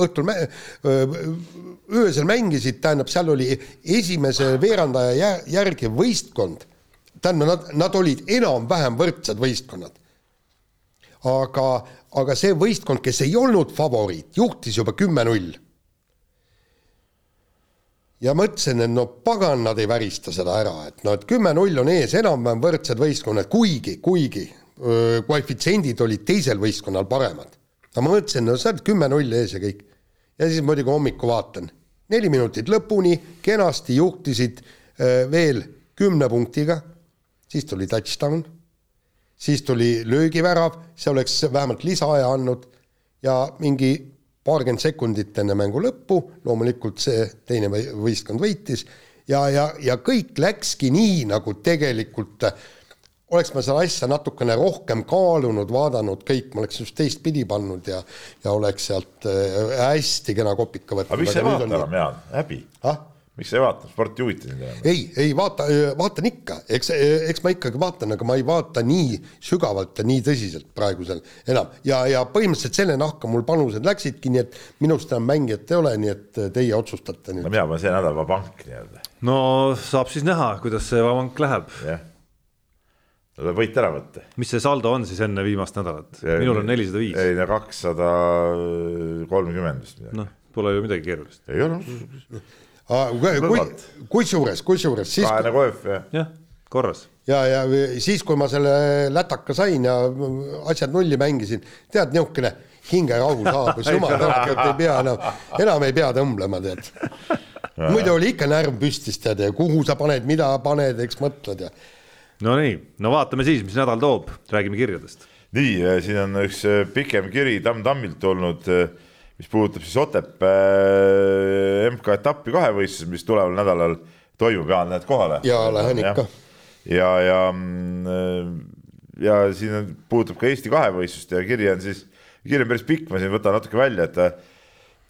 õhtul mä-, öösel mängisid, tähendab, seal oli esimese veerandaja järgi võistkond tähendab, nad, nad olid enam-vähem võrdsed võistkonnad. aga, aga see võistkond, kes ei olnud favoriit, juhtis juba kümme-null. ja mõtlesin, et no pagan, nad ei värista seda ära, et noh, et kümme-null on ees, enam-vähem võrdsed võistkonnad, kuigi, kuigi koefitsiendid olid teisel võistkonnal paremad. no ma mõtlesin, no sa oled kümme-null ees ja kõik. ja siis muidugi hommikul vaatan, neli minutit lõpuni, kenasti juhtisid veel kümne punktiga, siis tuli touchdown, siis tuli löögivärav, see oleks vähemalt lisaaja andnud. Ja mingi paarkümmend sekundit enne mängu lõppu, loomulikult see teine võistkond võitis. Ja, ja, ja kõik läkski nii, nagu tegelikult oleks ma seda asja natukene rohkem kaalunud, vaadanud kõik, ma oleks just teistpidi pannud ja ja oleks sealt äh, hästi kena kopika võtnud. aga miks sa ei vaata enam, Jaan, häbi. Ah?? Miks sa ei vaata, sport ei huvita sind enam? ei, ei vaata, vaatan ikka, eks, eks ma ikkagi vaatan, aga ma ei vaata nii sügavalt ja nii tõsiselt praegusel enam. ja, ja põhimõtteliselt selle nahka mul panused läksidki, nii et minust enam mängijat ei ole, nii et teie otsustate nüüd. no mina panen see nädal vabank nii-öelda. no saab siis näha, kuidas see vabank läheb. jah tuleb võit ära võtta. mis see saldo on siis enne viimast nädalat? minul on nelisada viis. ei no kakssada kolmkümmend vist midagi. noh, pole ju midagi keerulist. ei ole kusjuures, kusjuures siis. kahene koef ja. jah, korras. ja, ja siis, kui ma selle lätaka sain ja asjad nulli mängisin, tead, niisugune hingerahu saabus, jumal tänatud, ei pea enam, enam ei pea tõmblema, tead. muidu oli ikka närv püstis, tead, ja kuhu sa paned, mida paned, eks mõtled ja. Nonii, no vaatame siis, mis nädal toob, räägime kirjadest. nii, siin on üks pikem kiri Tamm Tammilt tulnud mis puudutab siis Otepää MK-etappi kahevõistluses, mis tuleval nädalal toimub, Jaan, lähed kohale? jaa, lähen ikka. ja, ja, ja, ja siin on, puudutab ka Eesti kahevõistlust ja kiri on siis, kiri on päris pikk, ma siin võtan natuke välja, et ta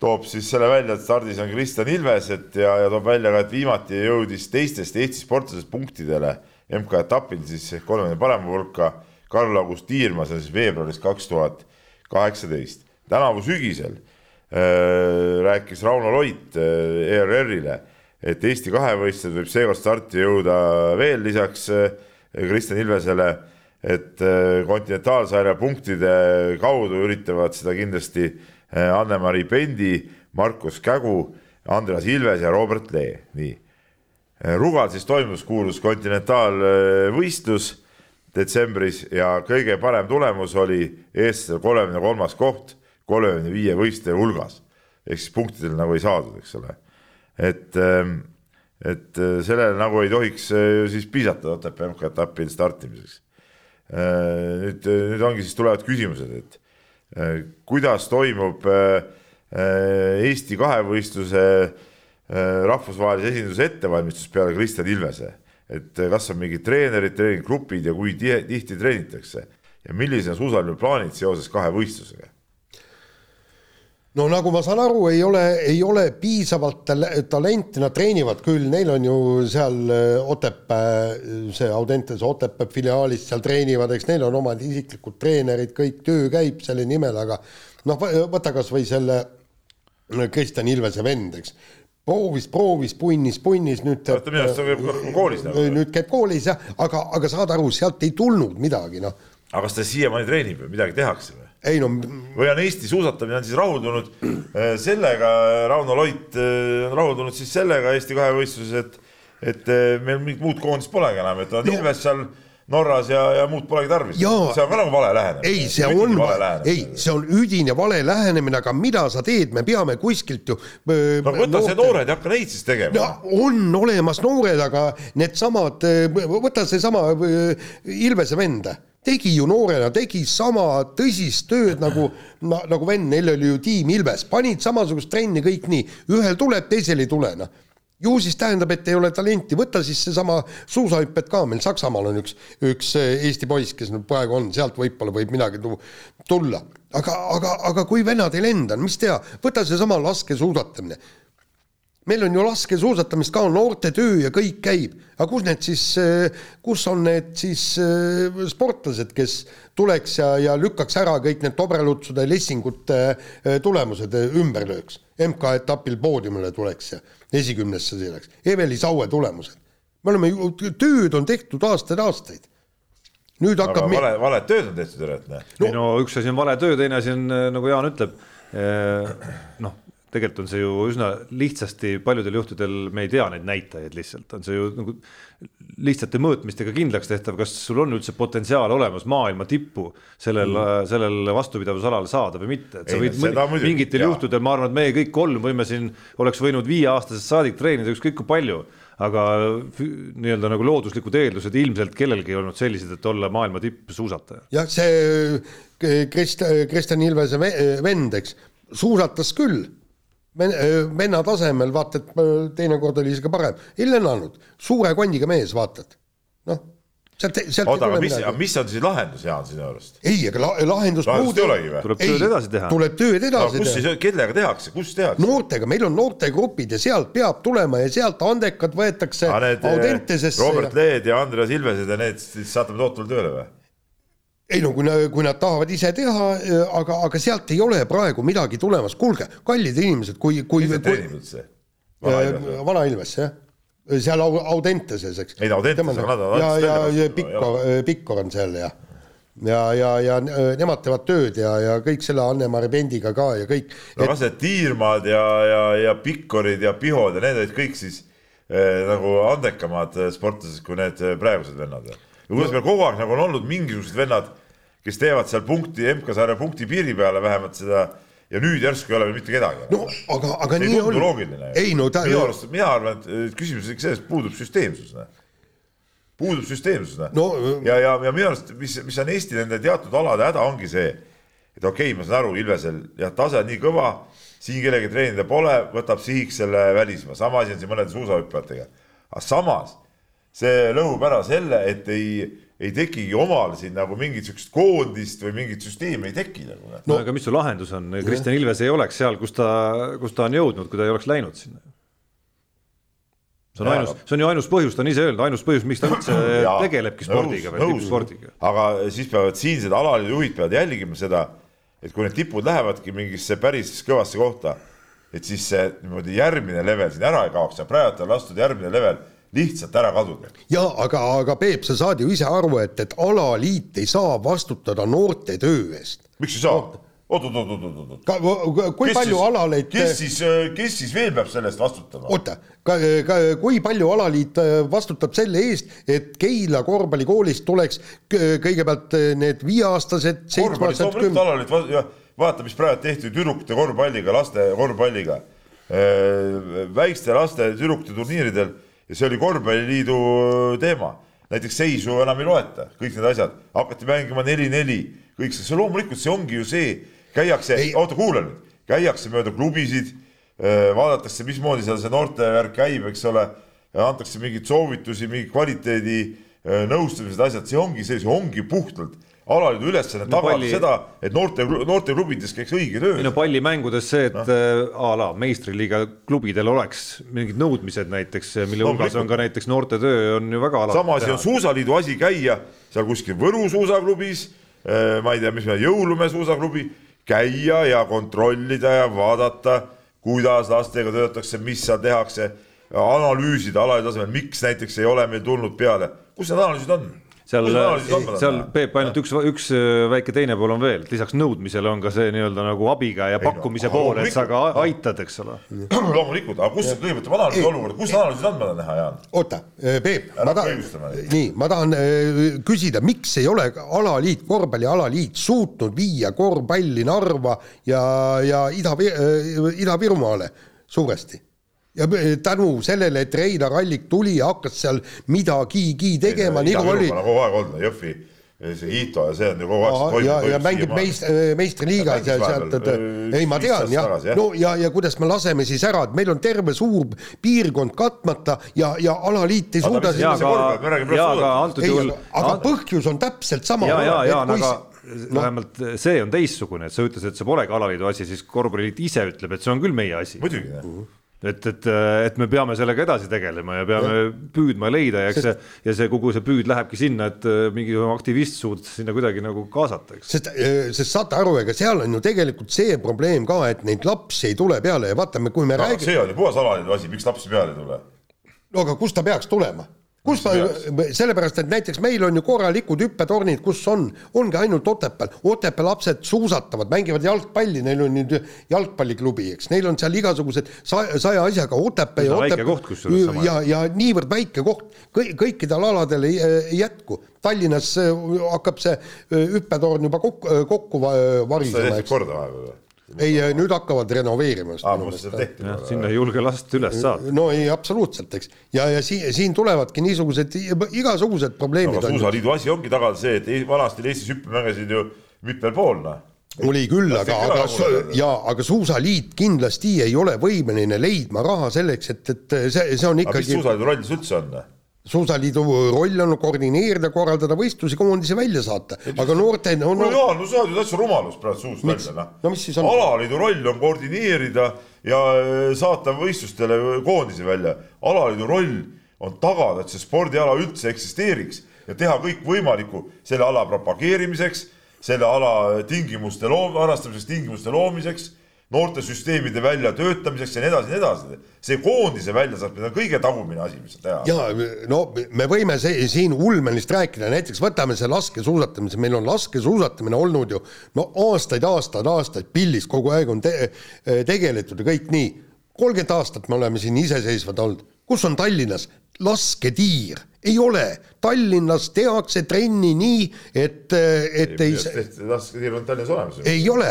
toob siis selle välja, et stardis on Kristjan Ilves, et ja, ja toob välja ka, et viimati jõudis teistest Eesti sportlasest punktidele MK-etapil siis kolmekümne parema hulka Karl-August Tiirma, see on siis veebruaris kaks tuhat kaheksateist. tänavu sügisel rääkis Rauno Loit äh, ERR-ile, et Eesti kahevõistlused võib seekord starti jõuda veel lisaks äh, Kristjan Ilvesele, et kontinentaalsarja punktide kaudu üritavad seda kindlasti Anne-Mari Pendi, Markus Kägu, Andreas Ilves ja Robert Lee, nii. Rugal siis toimus kuulus kontinentaalvõistlus detsembris ja kõige parem tulemus oli eestlasel kolmekümne kolmas koht kolmekümne viie võistleja hulgas. ehk siis punktidel nagu ei saadud, eks ole. et, ähm, et äh, sellele nagu ei tohiks äh, siis piisata Otepää MK-etapil startimiseks. Äh, nüüd, nüüd ongi siis tulevad küsimused, et kuidas toimub Eesti kahevõistluse rahvusvahelise esinduse ettevalmistus peale Kristjan Ilvese, et kas on mingid treenerid, treeninggrupid ja kui tihti treenitakse ja millised on suusaline plaanid seoses kahevõistlusega no nagu ma saan aru, ei ole, ei ole piisavalt talenti, nad treenivad küll, neil on ju seal äh, Otepää, see Audentes Otepää filiaalis seal treenivad, eks neil on omad isiklikud treenerid, kõik töö käib selle nimel, aga noh, võta kas või selle äh, Kristjan Ilvese vend, eks proovis, proovis, punnis, punnis, nüüd oota, minu arust ta käib koolis nagu. nüüd käib koolis jah, aga, aga saad aru, sealt ei tulnud midagi, noh. aga kas ta siiamaani treenib või midagi tehakse või? Ei no. või on Eesti suusatamine on siis rahuldunud äh, sellega, Rauno Loit äh, on rahuldunud siis sellega Eesti kahevõistluses, et, et äh, meil mingit muud koondist polegi enam, et on. Ilves seal Norras ja, ja muud polegi tarvis. see on ka nagu vale lähenemine. ei, see on, ei, see on üdine vale lähenemine, aga mida sa teed, me peame kuskilt ju. no võta see noored ja hakka neid siis tegema no,. on olemas noored, aga needsamad, võta seesama Ilvese vend tegi ju noorena, tegi sama tõsist tööd nagu na,, nagu vend, neil oli ju tiim Ilves, panid samasugust trenni kõik nii, ühel tuleb, teisel ei tule, noh. Ju siis tähendab, et ei ole talenti, võta siis seesama suusahüpped ka, meil Saksamaal on üks, üks Eesti poiss, kes nüüd praegu on, sealt võib-olla võib midagi tulla. aga, aga, aga kui vennad ei lenda, mis teha, võta seesama laskesuusatamine meil on ju laskesuusatamist ka, noortetöö ja kõik käib, aga kus need siis, kus on need siis äh, sportlased, kes tuleks ja, ja lükkaks ära kõik need tobrelutsude, lessingute äh, tulemused äh, ümber lööks. MK-etapil poodiumile tuleks ja esikümnesse selleks, Eveli Saue tulemused. me oleme ju, tööd on tehtud aastaid-aastaid nüüd hakkab. vale, valed tööd on tehtud, et noh. ei no üks asi on vale töö, teine asi on nagu Jaan ütleb, noh tegelikult on see ju üsna lihtsasti, paljudel juhtudel me ei tea neid näitajaid lihtsalt, on see ju nagu lihtsate mõõtmistega kindlaks tehtav, kas sul on üldse potentsiaal olemas maailma tippu sellel mm., sellel vastupidavusalal saada või mitte, et sa võid ei, mingitel juhtudel, ma arvan, et meie kõik kolm võime siin, oleks võinud viieaastasest saadik treenida ükskõik kui palju aga nii-öelda nagu looduslikud eeldused ilmselt kellelgi ei olnud sellised, et olla maailma tippsuusataja. jah, see Krist-, Kristjan Ilvese vend, eks, suusatas küll venna tasemel, vaata, et teinekord oli isegi parem, ei lennanud, suure kondiga mees, vaatad, noh sealt, sealt oota, aga mis, mis on siis lahendus, Jaan, sinu arust? ei, aga la, lahendust lahendust ei olegi või? tuleb tööd edasi teha. tuleb tööd edasi no, kus teha. kellega tehakse, kus tehakse? noortega, meil on noortegrupid ja sealt peab tulema ja sealt andekad võetakse Audentesesse. Robert ja... Leed ja Andreas Ilvesed ja need siis saatame tootule tööle või? Ei no kui nad, kui nad tahavad ise teha, aga, aga sealt ei ole praegu midagi tulemas, kuulge, kallid inimesed, kui, kui. kes treenib üldse? Vana Ilves, jah seal Audenteses, eks. ei, Audentes, aga nad on. ja, ja, ja Pikkor, Pikkor on seal ja, ja, ja, ja nemad teevad tööd ja, ja kõik selle Anne-Mari Pendiga ka ja kõik. no kas need Tiirmaad ja, ja, ja Pikkorid ja Pihod ja need olid kõik siis nagu andekamad sportlased kui need praegused vennad või? Ja kuidas meil kogu aeg nagu on olnud mingisugused vennad, kes teevad seal punkti, MK-sarja punkti piiri peale vähemalt seda ja nüüd järsku ei ole veel mitte kedagi. no aga, aga see nii on. loogiline. ei no ta. minu arust, mina arvan, et küsimus on ikka selles, puudub süsteemsus. puudub süsteemsus no, ja, ja, ja minu arust, mis, mis on Eesti nende teatud alade häda, ongi see, et okei okay,, ma saan aru, Ilvesel jah, tase on nii kõva, siin kellegi treenida pole, võtab sihiks selle välismaa, sama asi on siin mõnede suusahüppajatega. aga samas see lõhub ära selle, et ei, ei tekigi omal siin nagu mingit sihukest koondist või mingit süsteemi ei teki nagu. no, no aga mis su lahendus on, Kristjan Ilves ei oleks seal, kus ta, kus ta on jõudnud, kui ta ei oleks läinud sinna. see on ja, ainus, see on ju ainus põhjus, ta on ise öelnud, ainus põhjus, miks ta üldse tegelebki spordiga või tippspordiga. aga siis peavad siinsed alalijuhid peavad jälgima seda, et kui need tipud lähevadki mingisse päris kõvasse kohta, et siis see niimoodi järgmine level siin ära ei kaoks ja praegu on lastud järgmine level lihtsalt ära kaduda. ja aga, aga Peep, sa saad ju ise aru, et, et alaliit ei saa vastutada noorte töö eest. miks ei saa? oot-oot-oot-oot-oot. kui kes palju siis, alaliit. kes siis, kes siis veel peab selle eest vastutama? oota, kui palju alaliit äh, vastutab selle eest, et Keila korvpallikoolist tuleks kõigepealt äh, need viieaastased, seitsmeaastased. alaliit, vaata, mis praegu tehti tüdrukute korvpalliga, laste korvpalliga. Äh, väikeste laste tüdrukute turniiridel ja see oli korvpalliliidu teema. näiteks seisu enam ei loeta, kõik need asjad, hakati mängima neli-neli, kõik see, see loomulikult see ongi ju see, käiakse, oota kuula nüüd, käiakse mööda klubisid, vaadatakse, mismoodi seal see noortevärk käib, eks ole, antakse mingeid soovitusi, mingi kvaliteedi nõustamised, asjad, see ongi see, see ongi puhtalt alaliidu ülesanne no, tagada palli... seda, et noorte, noorteklubides käiks õige töö. no pallimängudes see, et no. Äh, a la meistriliiga klubidel oleks mingid nõudmised näiteks, mille no, hulgas on ka näiteks noortetöö on ju väga alati. sama asi on Suusaliidu asi käia seal kuskil Võru suusaklubis, äh, ma ei tea, mis Jõulumäe suusaklubi, käia ja kontrollida ja vaadata, kuidas lastega töötatakse, mis seal tehakse, analüüsida alaliidu tasemel, miks näiteks ei ole meil tulnud peale, kus need analüüsid on seal, seal Peep ainult üks, üks äh, väike teine pool on veel, et lisaks nõudmisele on ka see nii-öelda nagu abiga ja pakkumise no, pool, et sa ka aitad, eks ole. loomulikult, aga kus kõigepealt ma analüüsin olukorda, kus analüüsid on, ma tahan näha, Jaan. oota, äh, Peep, ma tahan, nii, ma tahan äh, küsida, miks ei ole alaliit, korvpallialaliit suutnud viia korvpalli Narva ja, ja Ida, Ida-Virumaale suuresti ja tänu sellele, et Reinar Allik tuli ja hakkas seal midagigi tegema, nii kui oli. kogu aeg olnud, Jõhvi see Ito ja see on ju kogu aeg toimunud. ja, ja mängib meist-, meistriliigas ja sealt, et ei, ma tean jah, no ja, ja kuidas me laseme siis ära, et meil on terve suur piirkond katmata ja, ja alaliit ei suuda. ja aga, ja aga antud juhul. aga põhjus on täpselt sama. ja, ja, ja, aga no. vähemalt see on teistsugune, et sa ütlesid, et see polegi alaliidu asi, siis korvpalliliit ise ütleb, et see on küll meie asi. muidugi uh. Et, et, et me peame sellega edasi tegelema ja peame ja. püüdma leida ja eks see ja see kogu see püüd lähebki sinna, et äh, mingi aktivist suudetakse sinna kuidagi nagu kaasata, eks. sest, äh, sest saate aru, ega seal on ju tegelikult see probleem ka, et neid lapsi ei tule peale ja vaatame, kui me no, räägime. see on ju puhas alaline asi, miks lapsi peale ei tule? no aga kust ta peaks tulema? Kus ma, sellepärast et näiteks meil on ju korralikud hüppetornid, kus on, ongi ainult Otepääl, Otepää lapsed suusatavad, mängivad jalgpalli, neil on nüüd jalgpalliklubi, eks, neil on seal igasugused saja, saja asjaga Otepää ja Otepää ja, ja niivõrd väike koht, kõikidel aladel ei, ei jätku. Tallinnas hakkab see hüppetorn juba kokku, kokku varisema. korda vahepeal või? Ei, nüüd hakkavad renoveerima. sinna ei julge last üles saada. no ei, absoluutselt, eks. ja, ja siin, siin tulevadki niisugused igasugused probleemid. aga suusaliidu asi ongi tagada see, et vanasti Eestis hüppemängisid ju mitmel pool, noh oli küll, aga, aga jaa, aga Suusaliit kindlasti ei ole võimeline leidma raha selleks, et, et see, see on ikkagi. mis Suusaliidu roll siis üldse on? Suusaliidu roll on koordineerida, korraldada võistlusi, koondisi välja saata, aga noorte no, no Jaan, no sa oled ju täitsa rumalus praegu suust välja, noh. no mis siis on? alaliidu roll on koordineerida ja äh, saata võistlustele koondisi välja. alaliidu roll on tagada, et see spordiala üldse eksisteeriks ja teha kõik võimalikku selle ala propageerimiseks, selle ala tingimuste loom-, harrastamiseks tingimuste loomiseks noortesüsteemide väljatöötamiseks ja nii edasi nii edasi. see koondise väljasaatmine on kõige tagumine asi, mis teha. ja no me võime see, siin ulmenist rääkida, näiteks võtame see laskesuusatamise, meil on laskesuusatamine olnud ju no aastaid, aastaid, aastaid pildis kogu aeg on te, tegeletud ja kõik nii. kolmkümmend aastat me oleme siin iseseisvad olnud, kus on Tallinnas lasketiir ei ole, Tallinnas tehakse trenni nii, et, et ei. lasketiir on Tallinnas olemas. ei ole.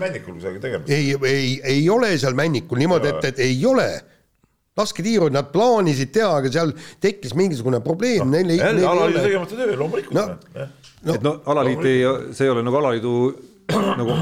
Männikul kusagil tegemas. ei, ei, ei ole seal Männikul niimoodi, et, et ei ole lasketiiru nad plaanisid teha, aga seal tekkis mingisugune probleem no,. jälle alaliidu tegemata töö, loomulikult no,. No, et no alaliit ei, see ei ole nagu alaliidu nagu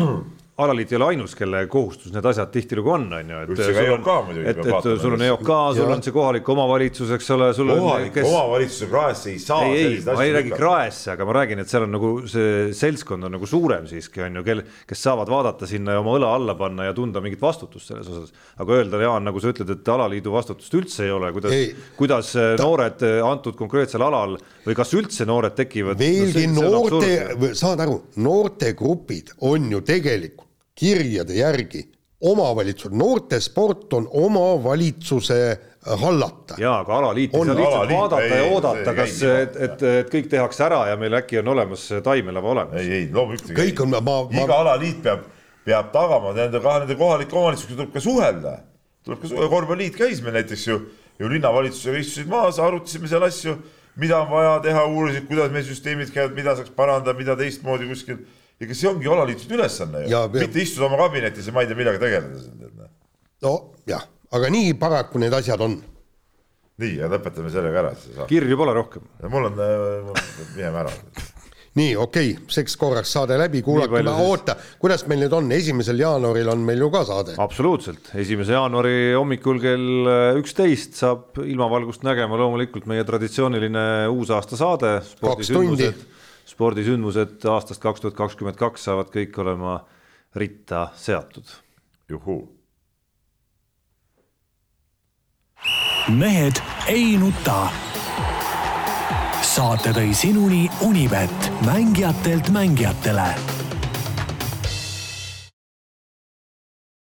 alaliit ei ole ainus, kelle kohustus need asjad tihtilugu on, on ju, et sul on, et, et sul on EOK, sul on see kohalik omavalitsus, eks ole, sul on kohalik kes... omavalitsuse kraesse ei saa ei, ei, ma ei räägi kraesse, aga ma räägin, et seal on nagu see seltskond on nagu suurem siiski, on ju, kel, kes saavad vaadata sinna ja oma õla alla panna ja tunda mingit vastutust selles osas. aga öelda, Jaan, nagu sa ütled, et alaliidu vastutust üldse ei ole, kuidas, kuidas ta... noored antud konkreetsel alal või kas üldse noored tekivad? veelgi no, noorte, saad aru, noortegrupid on ju tegelikult kirjade järgi omavalitsus, noortesport on omavalitsuse äh, hallata. jaa, aga alaliit ei saa lihtsalt vaadata ei, ja oodata, kas, et, et, et kõik tehakse ära ja meil äkki on olemas taimelava olemas. ei, ei loomulikult. kõik on, ma, ma. iga alaliit peab, peab tagama nende kahe, nende kohalike omavalitsustega tuleb ka suhelda. tuleb ka suhelda, korvpalliliit käis meil näiteks ju, ju linnavalitsusega istusid maas, arutasime seal asju, mida on vaja teha, uurisid, kuidas meil süsteemid käivad, mida saaks parandada, mida teistmoodi kuskil ega see ongi alaliitude ülesanne ju, mitte istuda oma kabinetis ja ma ei tea, millega tegeleda. Nojah, aga nii paraku need asjad on. nii, ja lõpetame sellega ära siis. kirju pole rohkem. mul on, mineme ära nii, okei okay,, seks korraks saade läbi, kuulake, oota, kuidas meil nüüd on, esimesel jaanuaril on meil ju ka saade. absoluutselt, esimese jaanuari hommikul kell üksteist saab ilmavalgust nägema loomulikult meie traditsiooniline uusaasta saade. kaks tundi spordisündmused aastast kaks tuhat kakskümmend kaks saavad kõik olema ritta seatud. juhuu. mehed ei nuta. saate tõi sinuni Unibet, mängijatelt mängijatele